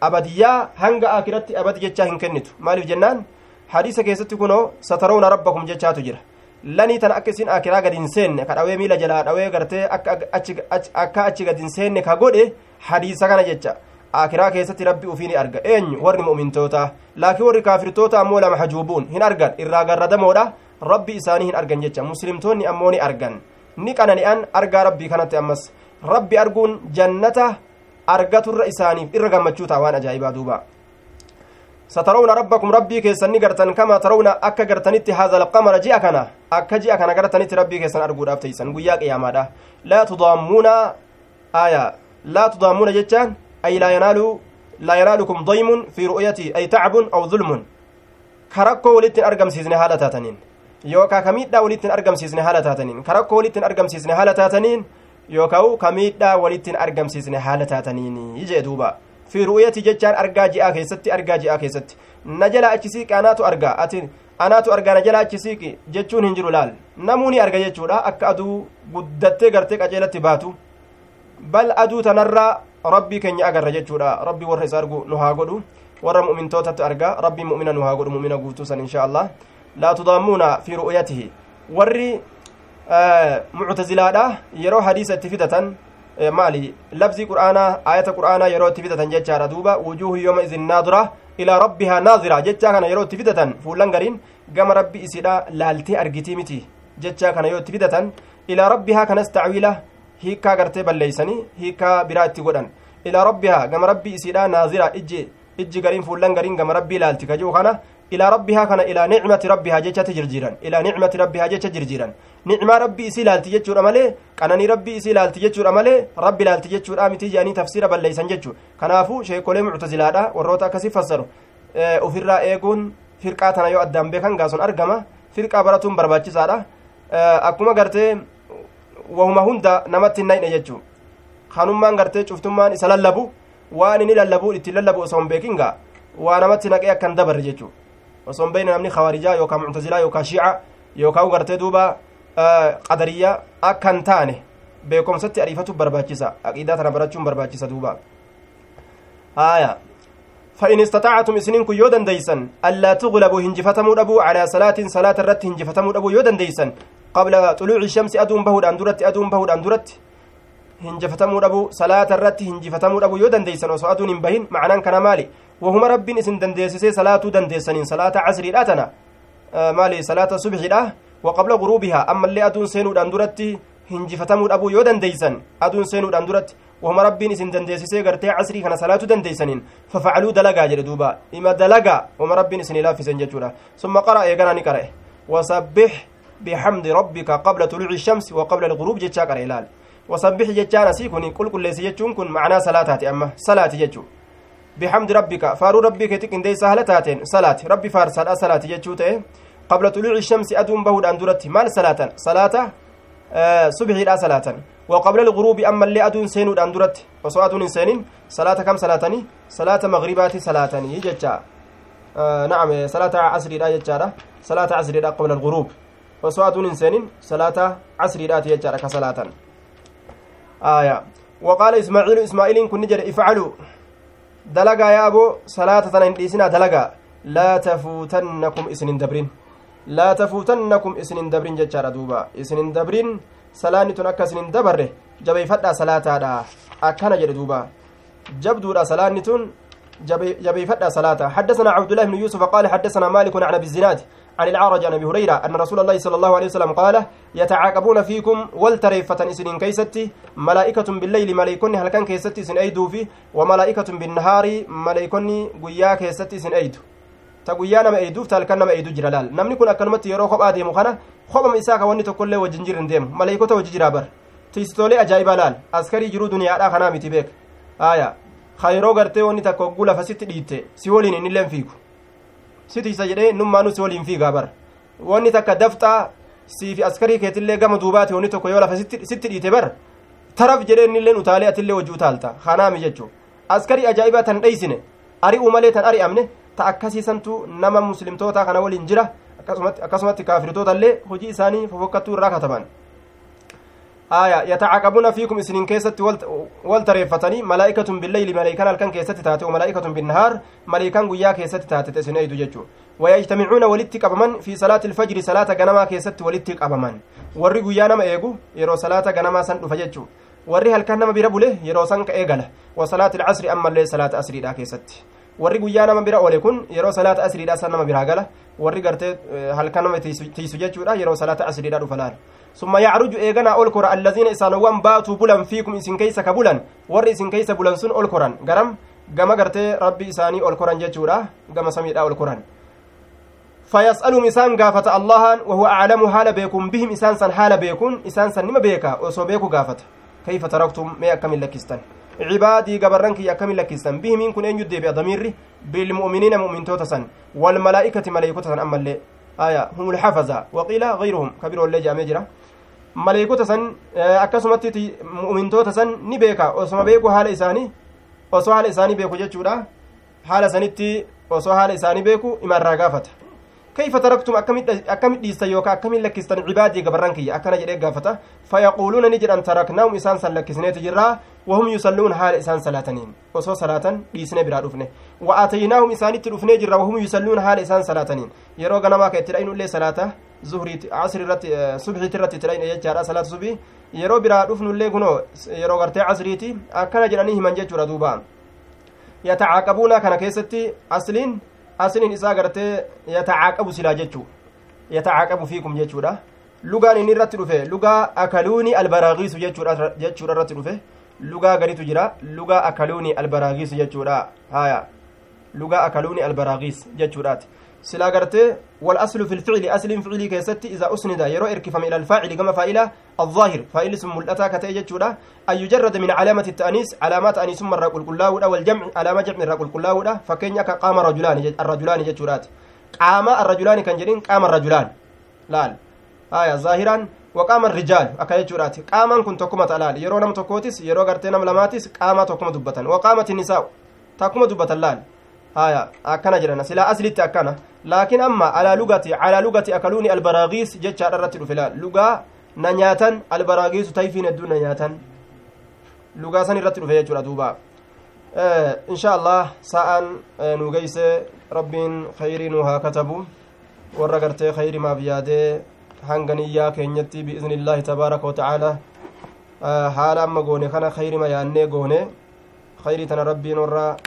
أبدية هنگا آكرتي أبد جتشا هنكنتو. مالف جنان؟ حديث كيستي كنو سترون ربكم جتشا تجرى lanii tan akka isin akiraa gad hin seenne ka dhawee miila jalaa dhawee gartee akka achi gad hin seenne ka godhe hadiisa kana jecha akiraa keessatti rabbi ufii ni arga eenyu warri mu'mintoota laakiin warri kaafirtoota ammoo lama hajuubuun hin argan irraa garradamoodha rabbi isaanii hin argan jecha muslimtoonni ammoo ni argan ni qanani'an argaa rabbii kanatti ammas rabbi arguun jannata argaturra isaaniif irra gammachuu ta'a waan ajaa'ibaa duuba كيسن نغرتن كما ترون أكا غرتنت هذا القمر جاء كنا أكا جاء كنا غرتنت ربي كيسن أرجو رافتيسن قيا قياما لا تضامون آية. لا تضامون جتان. أي لا ينال لا ينالكم ضيم في رؤيتي. أي تعب أو ظلم. كركو ولتن أرقم سيزن هالة تاتنين يوكا كميدا ولتن أرقم سيزن هالة تاتنين كركو ولتن أرقم سيزن هالة تاتنين يوكاو كميدا ولتن أرقم سيزن هالة تاتنين يجي دوبا. Fi ru'yati jechaan argaa ji'aa keessatti argaa ji'aa keessatti na jala achi siiqi anaatu argaa ati anaatu argaa na jala achi siiqi jechuun hin jiru laal namuu ni arga jechuudha akka aduu guddattee gartee qaceelatti baatu bal aduu tanarraa rabbii keenya agarra jechuudha rabbii warra isa argu nu haa godhu warra mu'mintootatti argaa rabbii mu'mina nu haa godhu mu'mina guutuu san insha allah laa tudaamuuna fi ru'yatihi warri muctazilaadha yeroo hadiisa itti fidatan maali labzii qur'aanaa ayata qur'aanaa yeroo itti fidatan jechaadha duuba wujuuhu yooma izin naadira ilaa rabbihaa naazira jechaa kana yeroo itti fidatan fuullan gariin gama rabbi isidha laaltee argitii miti jechaa kana yoo itti fidatan ilaa rabbihaa kanas tacwiila hiikkaa gartee balleeysanii hiikkaa biraa itti godhan ilaa rabbihaa gama rabbi isidha naazira ijji gariin fuullan gariin gama rabbii laalti kajuu kana ilaa rabbihaa kana ilaa nicmati rabbihaa jechatti jirjiiran ilaa nicmati rabbihaa jecha jirjiiran nicmaa rabbii isii laalti jechuudha malee qananii rabbii isii laalti jechuudha malee rabbi laalti jechuudha miti jedhanii tafsiira balleeysan jechuu kanaafuu sheekolee muctazilaadha warroota akkasii fassaru ofirraa eeguun firqaa tana yoo addaan beekan gaason argama firqaa baratuun barbaachisaadha akkuma gartee wahuma hunda namatti hin nayne jechuu kanummaan gartee cuftummaan isa lallabu waan inni lallabu itti lallabu osoo hin beekin gaa waa namatti naqee akkan dabarre jechuu osoo hin beekne namni khawaarijaa yookaan muctazilaa yookaan shiica yookaan gartee duuba qadariyyaa akka hin taane beekumsatti ariifatu barbaachisa aqiidaa tana barachuun barbaachisa duuba haaya فإن استطعتم إسنين كن يودن ديسن ألا تغلبوا هنجفتموا أبو على صلاة صلاة الرت هنجفتموا أبو يودن ديسن قبل طلوع الشمس أدوم بهود أندرت أدوم بهود أندرت dhabu salaata irratti hinjifatamuu dhabu yoo dandeeysan osoo aduun hin bahin macnaan kana maali wahuma rabbiin isin dandeessisee salaatuu dandeessaniin salaata casriidha tana maali salaata subxiidha waqabla guruubihaa ammallee aduun seenuudhaan duratti hinjifatamuu dhabuu yoo dandeeysan aduun seenuudhaan duratti wahuma rabbiin isin dandeessisee gartee casrii kana salaatuu dandeeysaniin fafacaluu dalagaa jedhe duuba ima dalagaa wahuma rabbiin isin ilaaffisen jechuudha summa qara eeganaa ni qara'e wasabbix bixamdi rabbika qabla tuluuci shamsi wa qabla alguruub jechaa qara ilaal wasabbix jechaan asii kun qulqulleessi jechuun kun macnaa salaataati amma salaati jechuu bixamdi rabbika faaruu rabbii keetti qindeeysa haala taateen salaati rabbi faarsaadha salaati jechuu ta'e qabla tuluuci shamsi aduun bahuudhaan duratti maal salaatan salaata subxiidha salaatan وقبل الغروب أما اللي أدون سينو دان درت أدون سينين صلاة كم صلاتني صلاة مغربات صلاتني جتا آه نعم صلاة عصر دا جتا صلاة عصر دا قبل الغروب أدون سينين صلاة عصر دا جتا كصلاة آية وقال إسماعيل إسماعيل كن نجر افعلوا دلقا يا أبو صلاة تنين دلقا لا تفوتنكم إسنين دبرين لا تفوتنكم إسنين دبرين جتا دوبا إسنين دبرين salaanni tun akka isin hin dabarre jabeeyfadhaa salaataadha. Akkana jedhe duuba. Jabduudha salaanni tun jabeeyfadhaa salaata. حدثنا عبد الله بن يوسف قال حدثنا مالك عن ابي عن العرج عن ابي هريره ان رسول الله صلى الله عليه وسلم قال يتعاقبون فيكم والتريفة اسنين كيستي ملائكة بالليل ملائكون هل كان كيستي سن ايدو في وملائكة بالنهار ملائكون قيا كيستي سن ايدو ta halkan nama eeyduu jira laal namni kun akkanumatti yeroo kophaa deemu kana kophama isaa ka wanni tokkollee wajjin jirin deemu maleeykota wajji jira bar tiistoolee ajaa'ibaa laal askarii jiruu duniyaadhaa kanaa miti beek aya ka yeroo gartee wanni takka hogguu lafa sitti dhiitte si waliin innilleen fiigu si tiisa jedhee nummaanuu si waliin fiigaa bar wanni takka dafxaa siifi askarii keetillee gama duubaati wanni tokko yoo lafa sitti dhiite bar taraf jedhee innilleen utaalee atillee wajji utaalta kanaami jechuu askarii ajaa'ibaa tan dheeysine ari'uu malee tan ari'amne ta akkasiisantu nama muslimtoota kana waliin jira akkasumatti kaafirtoota illee hojii isaanii fofokkattuu irraa kataban aya yatacaqabuuna fiikum isinin keessatti wal tareeffatanii malaa'ikatun billeyli maleykan halkan keessatti taate wamalaa'ikatun binnahaar maleykan guyyaa keessatti taate isin eydu jechuu wayajtamicuuna walitti qabaman fi salaati ilfajri salaata ganamaa keessatti walitti qabaman warri guyyaa nama eegu yeroo salaata ganamaa san dhufa jechuu warri halkan nama bira bule yeroo san ka eegala wa salaati ilcasri ammallee salaata asriidha keessatti warri guyyaa nama bira oole kun yeroo salaata asriidha san nama biraa gala warri gartee halkan nama tiisu jechuudha yeroo salaata asriidha dhufa laal summa yacruju eeganaa ol kora allaziina isaanowwan baatuu bulan fiikum isin keeysa ka bulan warri isin keeysa bulan sun ol koran garam gama gartee rabbi isaanii ol koran jechuudha gama samiidha koran فيسألهم إسان قافة الله وهو أعلم حال بيكم. بهم إسان سن حال بيكون. إسان سن نما بيكا. وسو بيكو قافة كيف تركتم؟ ما أكمل لكستان عبادي قبرنك أكمل لكستان بهم إن كن أن يدي بضمير بالمؤمنين مؤمن توتسن والملائكة ملائكة أما آية هم الحفظة. وقيل غيرهم كبير والله جامع جرا. ملائكة سن أكسمت مؤمن توتسن نبيكا وسما بيكو حال إساني osoo haala isaanii beeku jechuudha haala sanitti osoo haala isaanii beeku imarraa gaafata كيف تركتم؟ أكمل ديستا يوكا أكمل لكستان عبادي قبران كي أكنا جريك قافتا فيقولون نجر أن تركناهم إسان سلكسنة تجرا وهم يصلون حال إسان صلاتنين وصو صلاة ديسنة برا رفنة وآتيناهم إسان ترفنة جرا وهم يصلون حال إسان صلاتنين يرو غنما كترين اللي صلاة زهري عصر رت صبحي ترت ترين يجارا صلاة yeroo biraa dhufnu illee kunoo yeroo gartee casriiti akkana jedhanii himan jechuudha duuba yatacaaqabuuna kana keessatti asliin asliin isaa gartee yatacaaqabu silaa jechuu yatacaaqabu fiikum jechuudha lugaan inni irratti dhufe lugaa akaluuni albaraagiisu jechuudha irratti dhufe lugaa gaditu jira lugaa akaluuni albaraagiisu jechuudha haya lugaa akaluuni albaraagiis jechuudhaati. Silaa gartee والأصل في الفعل أصل فعلي كيستي إذا أسند يرو إركفم إلى الفاعل كما فاعل الظاهر فاعل اسم ملأتا كتأجد شودا أن يجرد من علامة التأنيس علامات أنيس من رقل كلاو والجمع علامة جمع رقل كلاو فكين يكا قام رجلان الرجلان جتشورات قام الرجلان كان جرين قام الرجلان لال آية ظاهرا وقام الرجال أكا جتشورات قاما كنت تكما تلال يرو نم تكوتس يرو غرتي نم لماتس قام تكما دبتا وقامت النساء تكما دبتا silaa aslitti akkana laakiin amma alaa lugati alaa lugati akaluuni albaraagiis jechaadha irratti dhufe laal lugaa na nyaatan albaraagiisu tayfiin hedduu na nyaatan lugaa san irratti dhufe jechuudha duuba إن شاء الله ساء نوغيس رب خير نوها كتبوا ورقرت خير ما بياده hanganiyyaa keenyatti biizni illaahi tabaaraka watacaala haala amma goone kana kayrima yaannee goone kayrii tana rabbiin warra